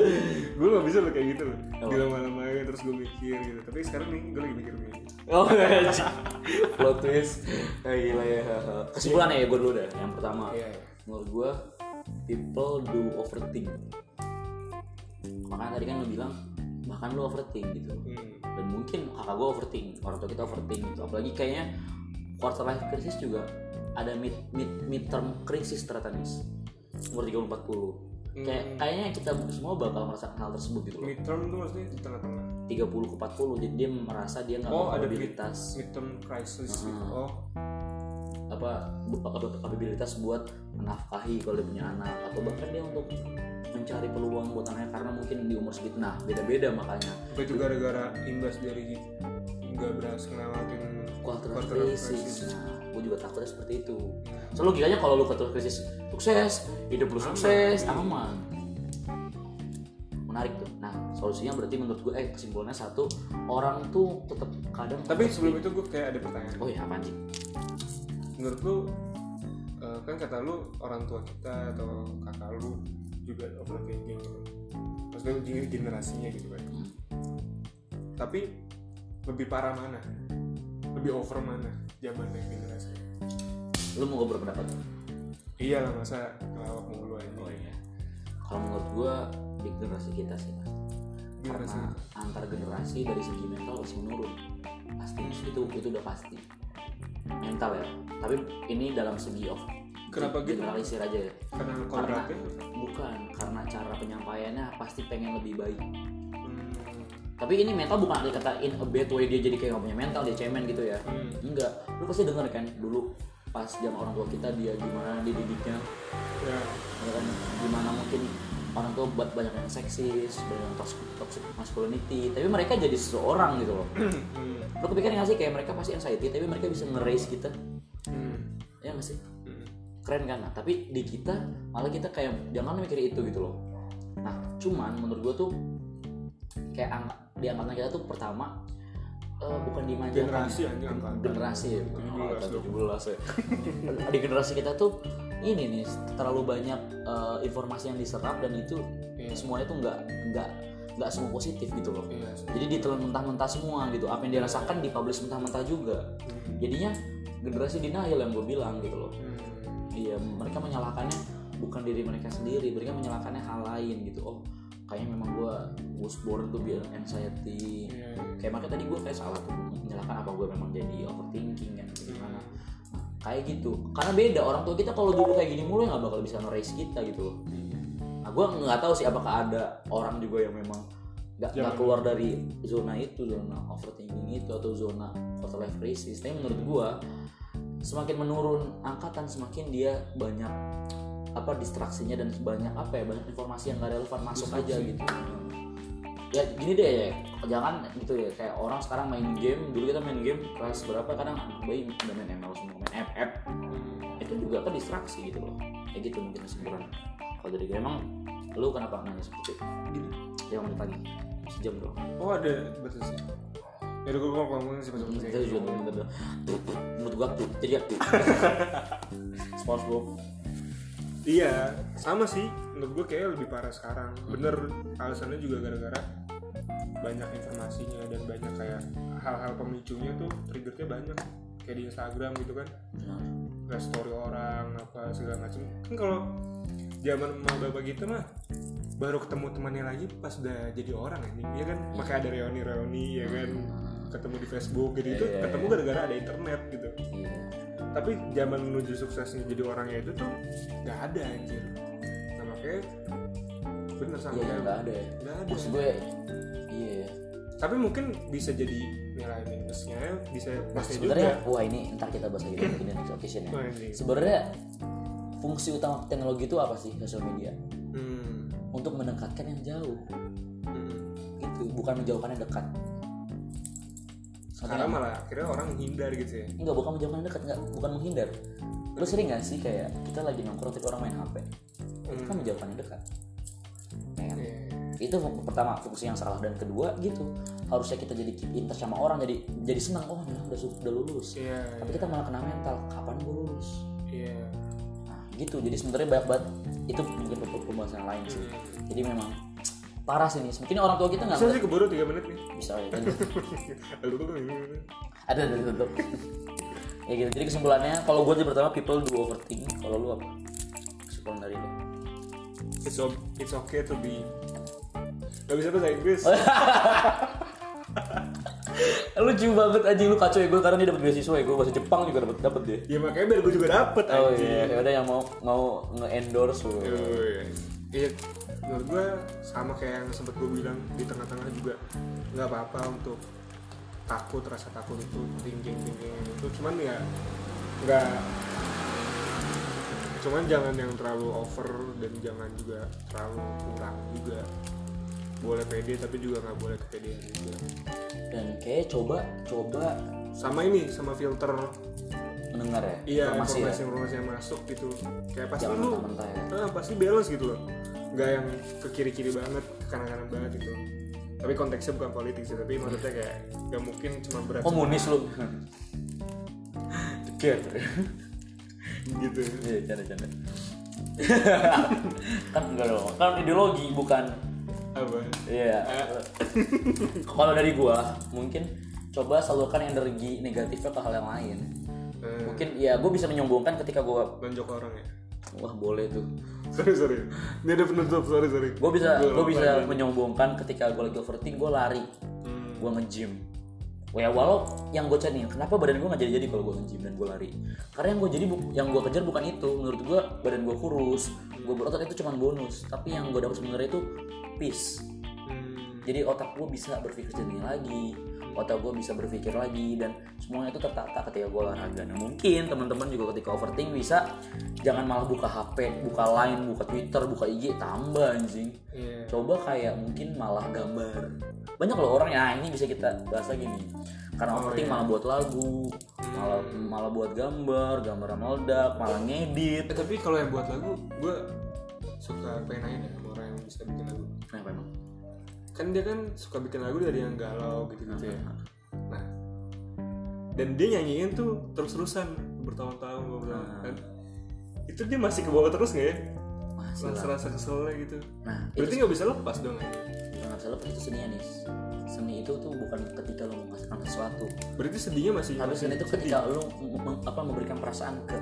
gue gak bisa loh kayak gitu. Loh lama-lama terus gue mikir gitu. Tapi sekarang nih gue lagi mikir begini Oh. Plot twist. Ah, Gila ya. Kesimpulannya ya gue dulu deh. Yang pertama iya iya. Menurut gue People do overthink. Makanya tadi kan lu bilang Bahkan lu overthink gitu. Hmm. Dan mungkin kakak gue overthink Orang tua kita overthink gitu. Apalagi kayaknya Quarter life crisis juga Ada mid, mid, midterm crisis ternyata nih Umur 30-40 Kayak, kayaknya kita semua bakal merasakan hal tersebut gitu loh. Midterm tuh maksudnya di tengah-tengah. 30 ke 40 jadi dia merasa dia nggak Oh, ada kapabilitas midterm crisis gitu. Hmm. oh. Apa kapabilitas buat menafkahi kalau dia punya anak atau bahkan dia untuk mencari peluang buat anaknya karena mungkin di umur segitu. Nah beda-beda makanya. Itu gara-gara imbas dari nggak berhasil ngelewatin Quarter crisis. crisis. nah gue juga takutnya seperti itu. So logikanya kalau lu quarter crisis sukses hidup lu sukses aman. Menarik tuh. Nah solusinya berarti menurut gue eh kesimpulannya satu orang tuh tetap kadang tapi sebelum itu gue kayak ada pertanyaan. Oh ya apa sih? Menurut lu eh, kan kata lu orang tua kita atau kakak lu juga overthinking gitu maksudnya generasinya gitu kan tapi lebih parah mana? Lebih over mana zaman dan generasinya lu mau gue berpendapat iya lah masa ngelawak mulu aja Oh iya. Kalau menurut gua di generasi kita sih mas. Generasi Karena antar generasi dari segi mental pasti menurun. Pasti itu itu udah pasti. Mental ya. Tapi ini dalam segi of Kenapa gitu? generalisir aja ya. karena kodratnya bukan karena cara penyampaiannya pasti pengen lebih baik. hmm, Tapi ini mental bukan arti kata in a bad way dia jadi kayak gak punya mental dia cemen gitu ya. hmm, Enggak. Lu pasti denger kan dulu pas zaman orang tua kita dia gimana dididiknya ya. Kan gimana mungkin orang tua buat banyak yang seksis banyak yang toxic, toxic masculinity. Tapi mereka jadi seseorang gitu loh. Hmm, lo kepikiran gak sih kayak mereka pasti anxiety tapi mereka bisa nge-raise kita? Hmm, ya gak sih? Hmm. keren kan? Nah, tapi di kita malah kita kayak jangan mikir itu gitu loh. Nah cuman menurut gue tuh kayak di angkatan kita tuh pertama eh, bukan dimanjakan generasi angkatan generasi ya. 17 dong. 17 ya. di generasi kita tuh ini nih terlalu banyak eh, informasi yang diserap dan itu Iya. semuanya tuh nggak nggak nggak semua positif gitu loh. Iya sih. jadi ditelan mentah-mentah semua gitu. Apa yang dirasakan dipublish mentah-mentah juga. Hmm, jadinya generasi denial yang gue bilang gitu loh. Hmm, iya mereka menyalahkannya bukan diri mereka sendiri mereka menyalahkannya hal lain gitu. Oh kayaknya memang gue was born to be anxiety. Iya, kayak makanya tadi gue kayak salah tuh menyalahkan apa gue memang jadi overthinking kan gimana. Nah, kayak gitu. Karena beda orang tua kita kalau dulu kayak gini mulu nggak bakal bisa nge-raise kita gitu loh. Nah gue nggak tahu sih apakah ada orang juga yang memang nggak nggak keluar dari zona itu zona overthinking itu atau zona quarter life crisis. Tapi menurut gua semakin menurun angkatan semakin dia banyak apa distraksinya dan banyak apa ya banyak informasi yang nggak relevan masuk aja gitu. Ya gini deh ya jangan gitu ya kayak orang sekarang main game dulu kita main game kelas berapa kadang anak bayi udah main ML semua main app app itu juga kan distraksi gitu loh. Kayak gitu mungkin kesimpulan kalau dari gue emang lu kenapa nanya seperti itu? Gini. ya menit lagi sejam doang. Oh ada batasnya ya udah gue mau ngomongin sih pas kita juga tuh menurut menurut gua tuh jadi aku SpongeBob Iya, sama sih. Menurut gue kayak lebih parah sekarang. Bener, alasannya juga gara-gara banyak informasinya dan banyak kayak hal-hal pemicunya tuh triggernya banyak. Kayak di Instagram gitu kan, nggak story orang apa segala macam. Kan kalau zaman mau bapak kita mah baru ketemu temannya lagi pas udah jadi orang ini, ya kan? Makanya ada reuni-reuni ya kan, ketemu di Facebook gitu itu Iya, ketemu gara-gara ada internet gitu iya tapi zaman menuju suksesnya jadi orangnya itu tuh nggak ada anjir. Nah makanya bener sama iya kayak nggak ada ya. nggak ada. Maksud gue iya ya. Tapi mungkin bisa jadi nilai minusnya bisa Nah, sebenarnya wah ini ntar kita bahas lagi di next occasion ya. Oh, sebenarnya fungsi utama teknologi itu apa sih sosial media? Hmm. untuk mendekatkan yang jauh. Hmm. gitu bukan menjauhkan yang dekat sekarang malah akhirnya orang hindar gitu ya. Enggak bukan menjauhkan yang dekat enggak bukan menghindar. Lu sering gak sih kayak kita lagi nongkrong tapi orang main HP itu kan menjauhkan yang dekat. Ya kan? Iya. itu pertama fungsi yang salah. Dan kedua gitu. Harusnya kita jadi keep in touch sama orang jadi jadi senang oh dia udah udah lulus. Iya tapi kita malah kena mental kapan gue lulus? Iya. Nah gitu. Jadi sebenarnya banyak banget itu mungkin pem- pembahasan lain sih. Jadi memang parah sih nih mungkin orang tua kita nggak bisa sih keburu 3 menit nih. Bisa ya kan ada ada tetap ya gitu. Jadi kesimpulannya kalau gue pertama people do overthink. Kalau lu apa? Kesimpulan dari lu. It's, o- it's okay to be Gak bisa bahasa Inggris. Lucu banget anjing. Lu kacau ya gue karena dia dapat beasiswa ya gue bahasa Jepang juga dapat dapat deh ya makanya biar gue juga dapet oh iya. ya udah yang mau mau nge-endorse lu. Iya, iya menurut gue sama kayak yang sempat gue bilang di tengah-tengah juga nggak apa-apa untuk takut rasa takut itu thinking thinking itu. Cuman ya nggak cuman jangan yang terlalu over dan jangan juga terlalu kurang juga. Boleh pede tapi juga nggak boleh kepedean juga. Dan kayak coba coba sama ini sama filter. mendengar ya iya informasi, informasi ya. informasi yang masuk gitu. Kayak pasti jangan lu ya. Ah, pasti balance gitu loh nggak yang ke kiri kiri banget ke kanan kanan banget gitu tapi konteksnya bukan politik sih tapi maksudnya kayak nggak mungkin cuma berat komunis lu Deket. gitu Iya, canda canda. kan enggak dong, kan ideologi bukan. apa Iya. Kalau dari gua, mungkin coba salurkan energi negatifnya ke hal yang lain. Eh, Mungkin ya gua bisa menyombongkan ketika gua nonjok orang ya wah boleh tuh. sorry sorry. Ini ada penutup sorry sorry. Gua bisa gua lupa bisa menyombongkan ketika gua lagi overthink gua lari, Hmm, gua nge-gym. Ya walau yang gue cari kenapa badan gue nggak jadi jadi kalau gue nge-gym dan gue lari? Karena yang gue jadi yang gue kejar bukan itu. Menurut gue badan gue kurus gue berotot itu cuma bonus. Tapi yang gue dapat sebenarnya itu peace. Hmm, jadi otak gue bisa berpikir jernih lagi otak gue bisa berpikir lagi dan semuanya itu tertata ketika gue olahraga. Nah mungkin teman-teman juga ketika overthink bisa jangan malah buka HP buka line buka Twitter buka IG tambah anjing. Iya. Coba kayak mungkin malah gambar. Banyak loh orang ya ini bisa kita bahas lagi nih. Karena Oh, overthink iya. malah buat lagu malah malah buat gambar gambar meledak malah ngedit. Eh, tapi kalau yang buat lagu gue suka pengen nanya deh sama orang yang bisa bikin lagu. Kenapa emang kan dia kan suka bikin lagu dari yang galau gitu gitu ya nah dan dia nyanyiin tuh terus terusan bertahun-tahun bertahun dan itu dia masih ke bawah terus nggak ya masih lah rasa rasa keselnya gitu nah berarti nggak bisa lepas dong ya nggak bisa lepas itu seni nih seni itu tuh bukan ketika lo menghasilkan sesuatu berarti sedihnya masih tapi seni itu sedih. ketika lo mem- mem- apa memberikan perasaan ke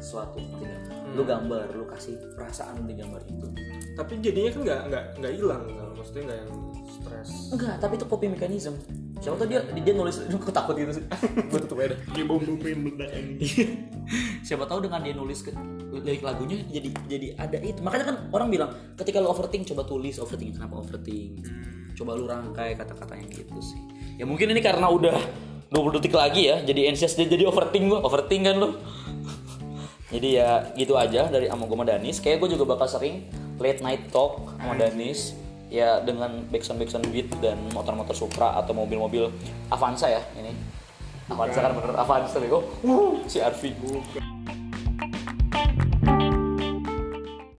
sesuatu nggak? Hmm. lo gambar lo kasih perasaan di gambar itu tapi jadinya kan nggak nggak nggak hilang kan maksudnya nggak yang stres. Enggak tapi itu copy mechanism. Siapa tau dia dia nulis aku takut gitu sih. Gue tutup aja kayak bom bom benda siapa tahu dengan dia nulis ke lirik lagunya jadi jadi ada itu. Makanya kan orang bilang ketika lo overthink coba tulis. Overthink kenapa overthink coba lu rangkai kata-katanya gitu sih. Ya mungkin ini karena udah 20 detik lagi ya jadi anxious jadi jadi overthink gua. Overthink kan lu? Jadi ya gitu aja dari sama Danis. Kayak gue juga bakal sering late night talk sama Danis ya dengan backsound backsound beat dan motor-motor Supra atau mobil-mobil Avanza ya ini. Avanza kan bener Avanza nih kok si Arfi